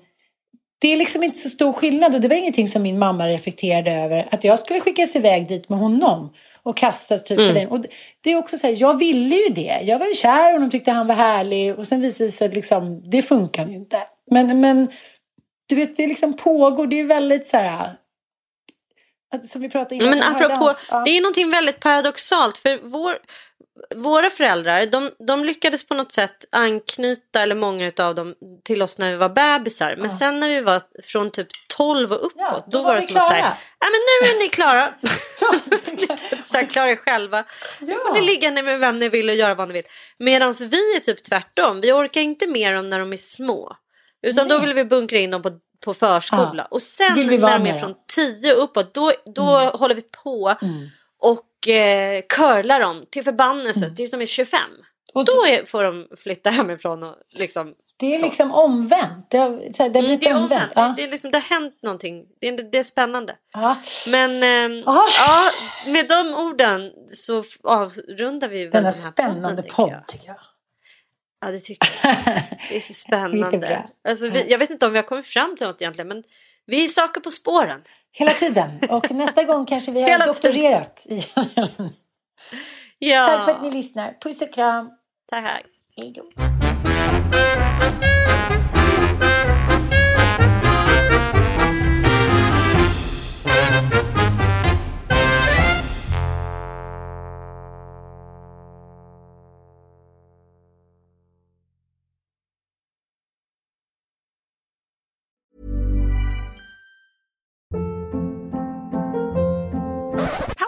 Det är liksom inte så stor skillnad och det var ingenting som min mamma reflekterade över. Att jag skulle skickas iväg dit med honom och kastas typ på den. Och det är också så här, jag ville ju det. Jag var ju kär i honom, tyckte han var härlig och sen visade det sig att liksom, det funkar ju inte. Men, men du vet, det liksom pågår, det är väldigt så här... Att, som vi pratade innan. Men apropå, ja. det är någonting väldigt paradoxalt. För vår, våra föräldrar, de, de lyckades på något sätt anknyta, eller många av dem, till oss när vi var bebisar. Men sen när vi var från typ 12 och uppåt, Ja, då, då var det som att säga, klara. ja men nu är ni klara. Nu får ni typ så här klara er själva. Nu får ni ligga ner med vem ni vill och göra vad ni vill. Medan vi är typ tvärtom. Vi orkar inte med dem när de är små. Utan då vill vi bunkra in dem på, på förskola. Ja. Och sen när de är från dem. 10 uppåt, då, då håller vi på och eh, curlar dem till förbannelse tills de är 25. Och Då är, får de flytta hemifrån och liksom... det är så. liksom omvänt. Det har, det har Mm, blivit är omvänt. omvänt. Ja. Det, är liksom, det har hänt någonting. Det är, det är spännande. Ja. Men Ah. ja, med de orden så avrundar vi väl Denna den här spännande podden, podd tycker jag. Ja, det tycker jag. Det är så spännande. Alltså, vi, jag vet inte om vi har kommit fram till något egentligen, men vi är saker på spåren. Hela tiden. Och nästa gång kanske vi har Hela doktorerat igen. Ja. Tack för att ni lyssnar. Puss och kram. Tack. Hej då.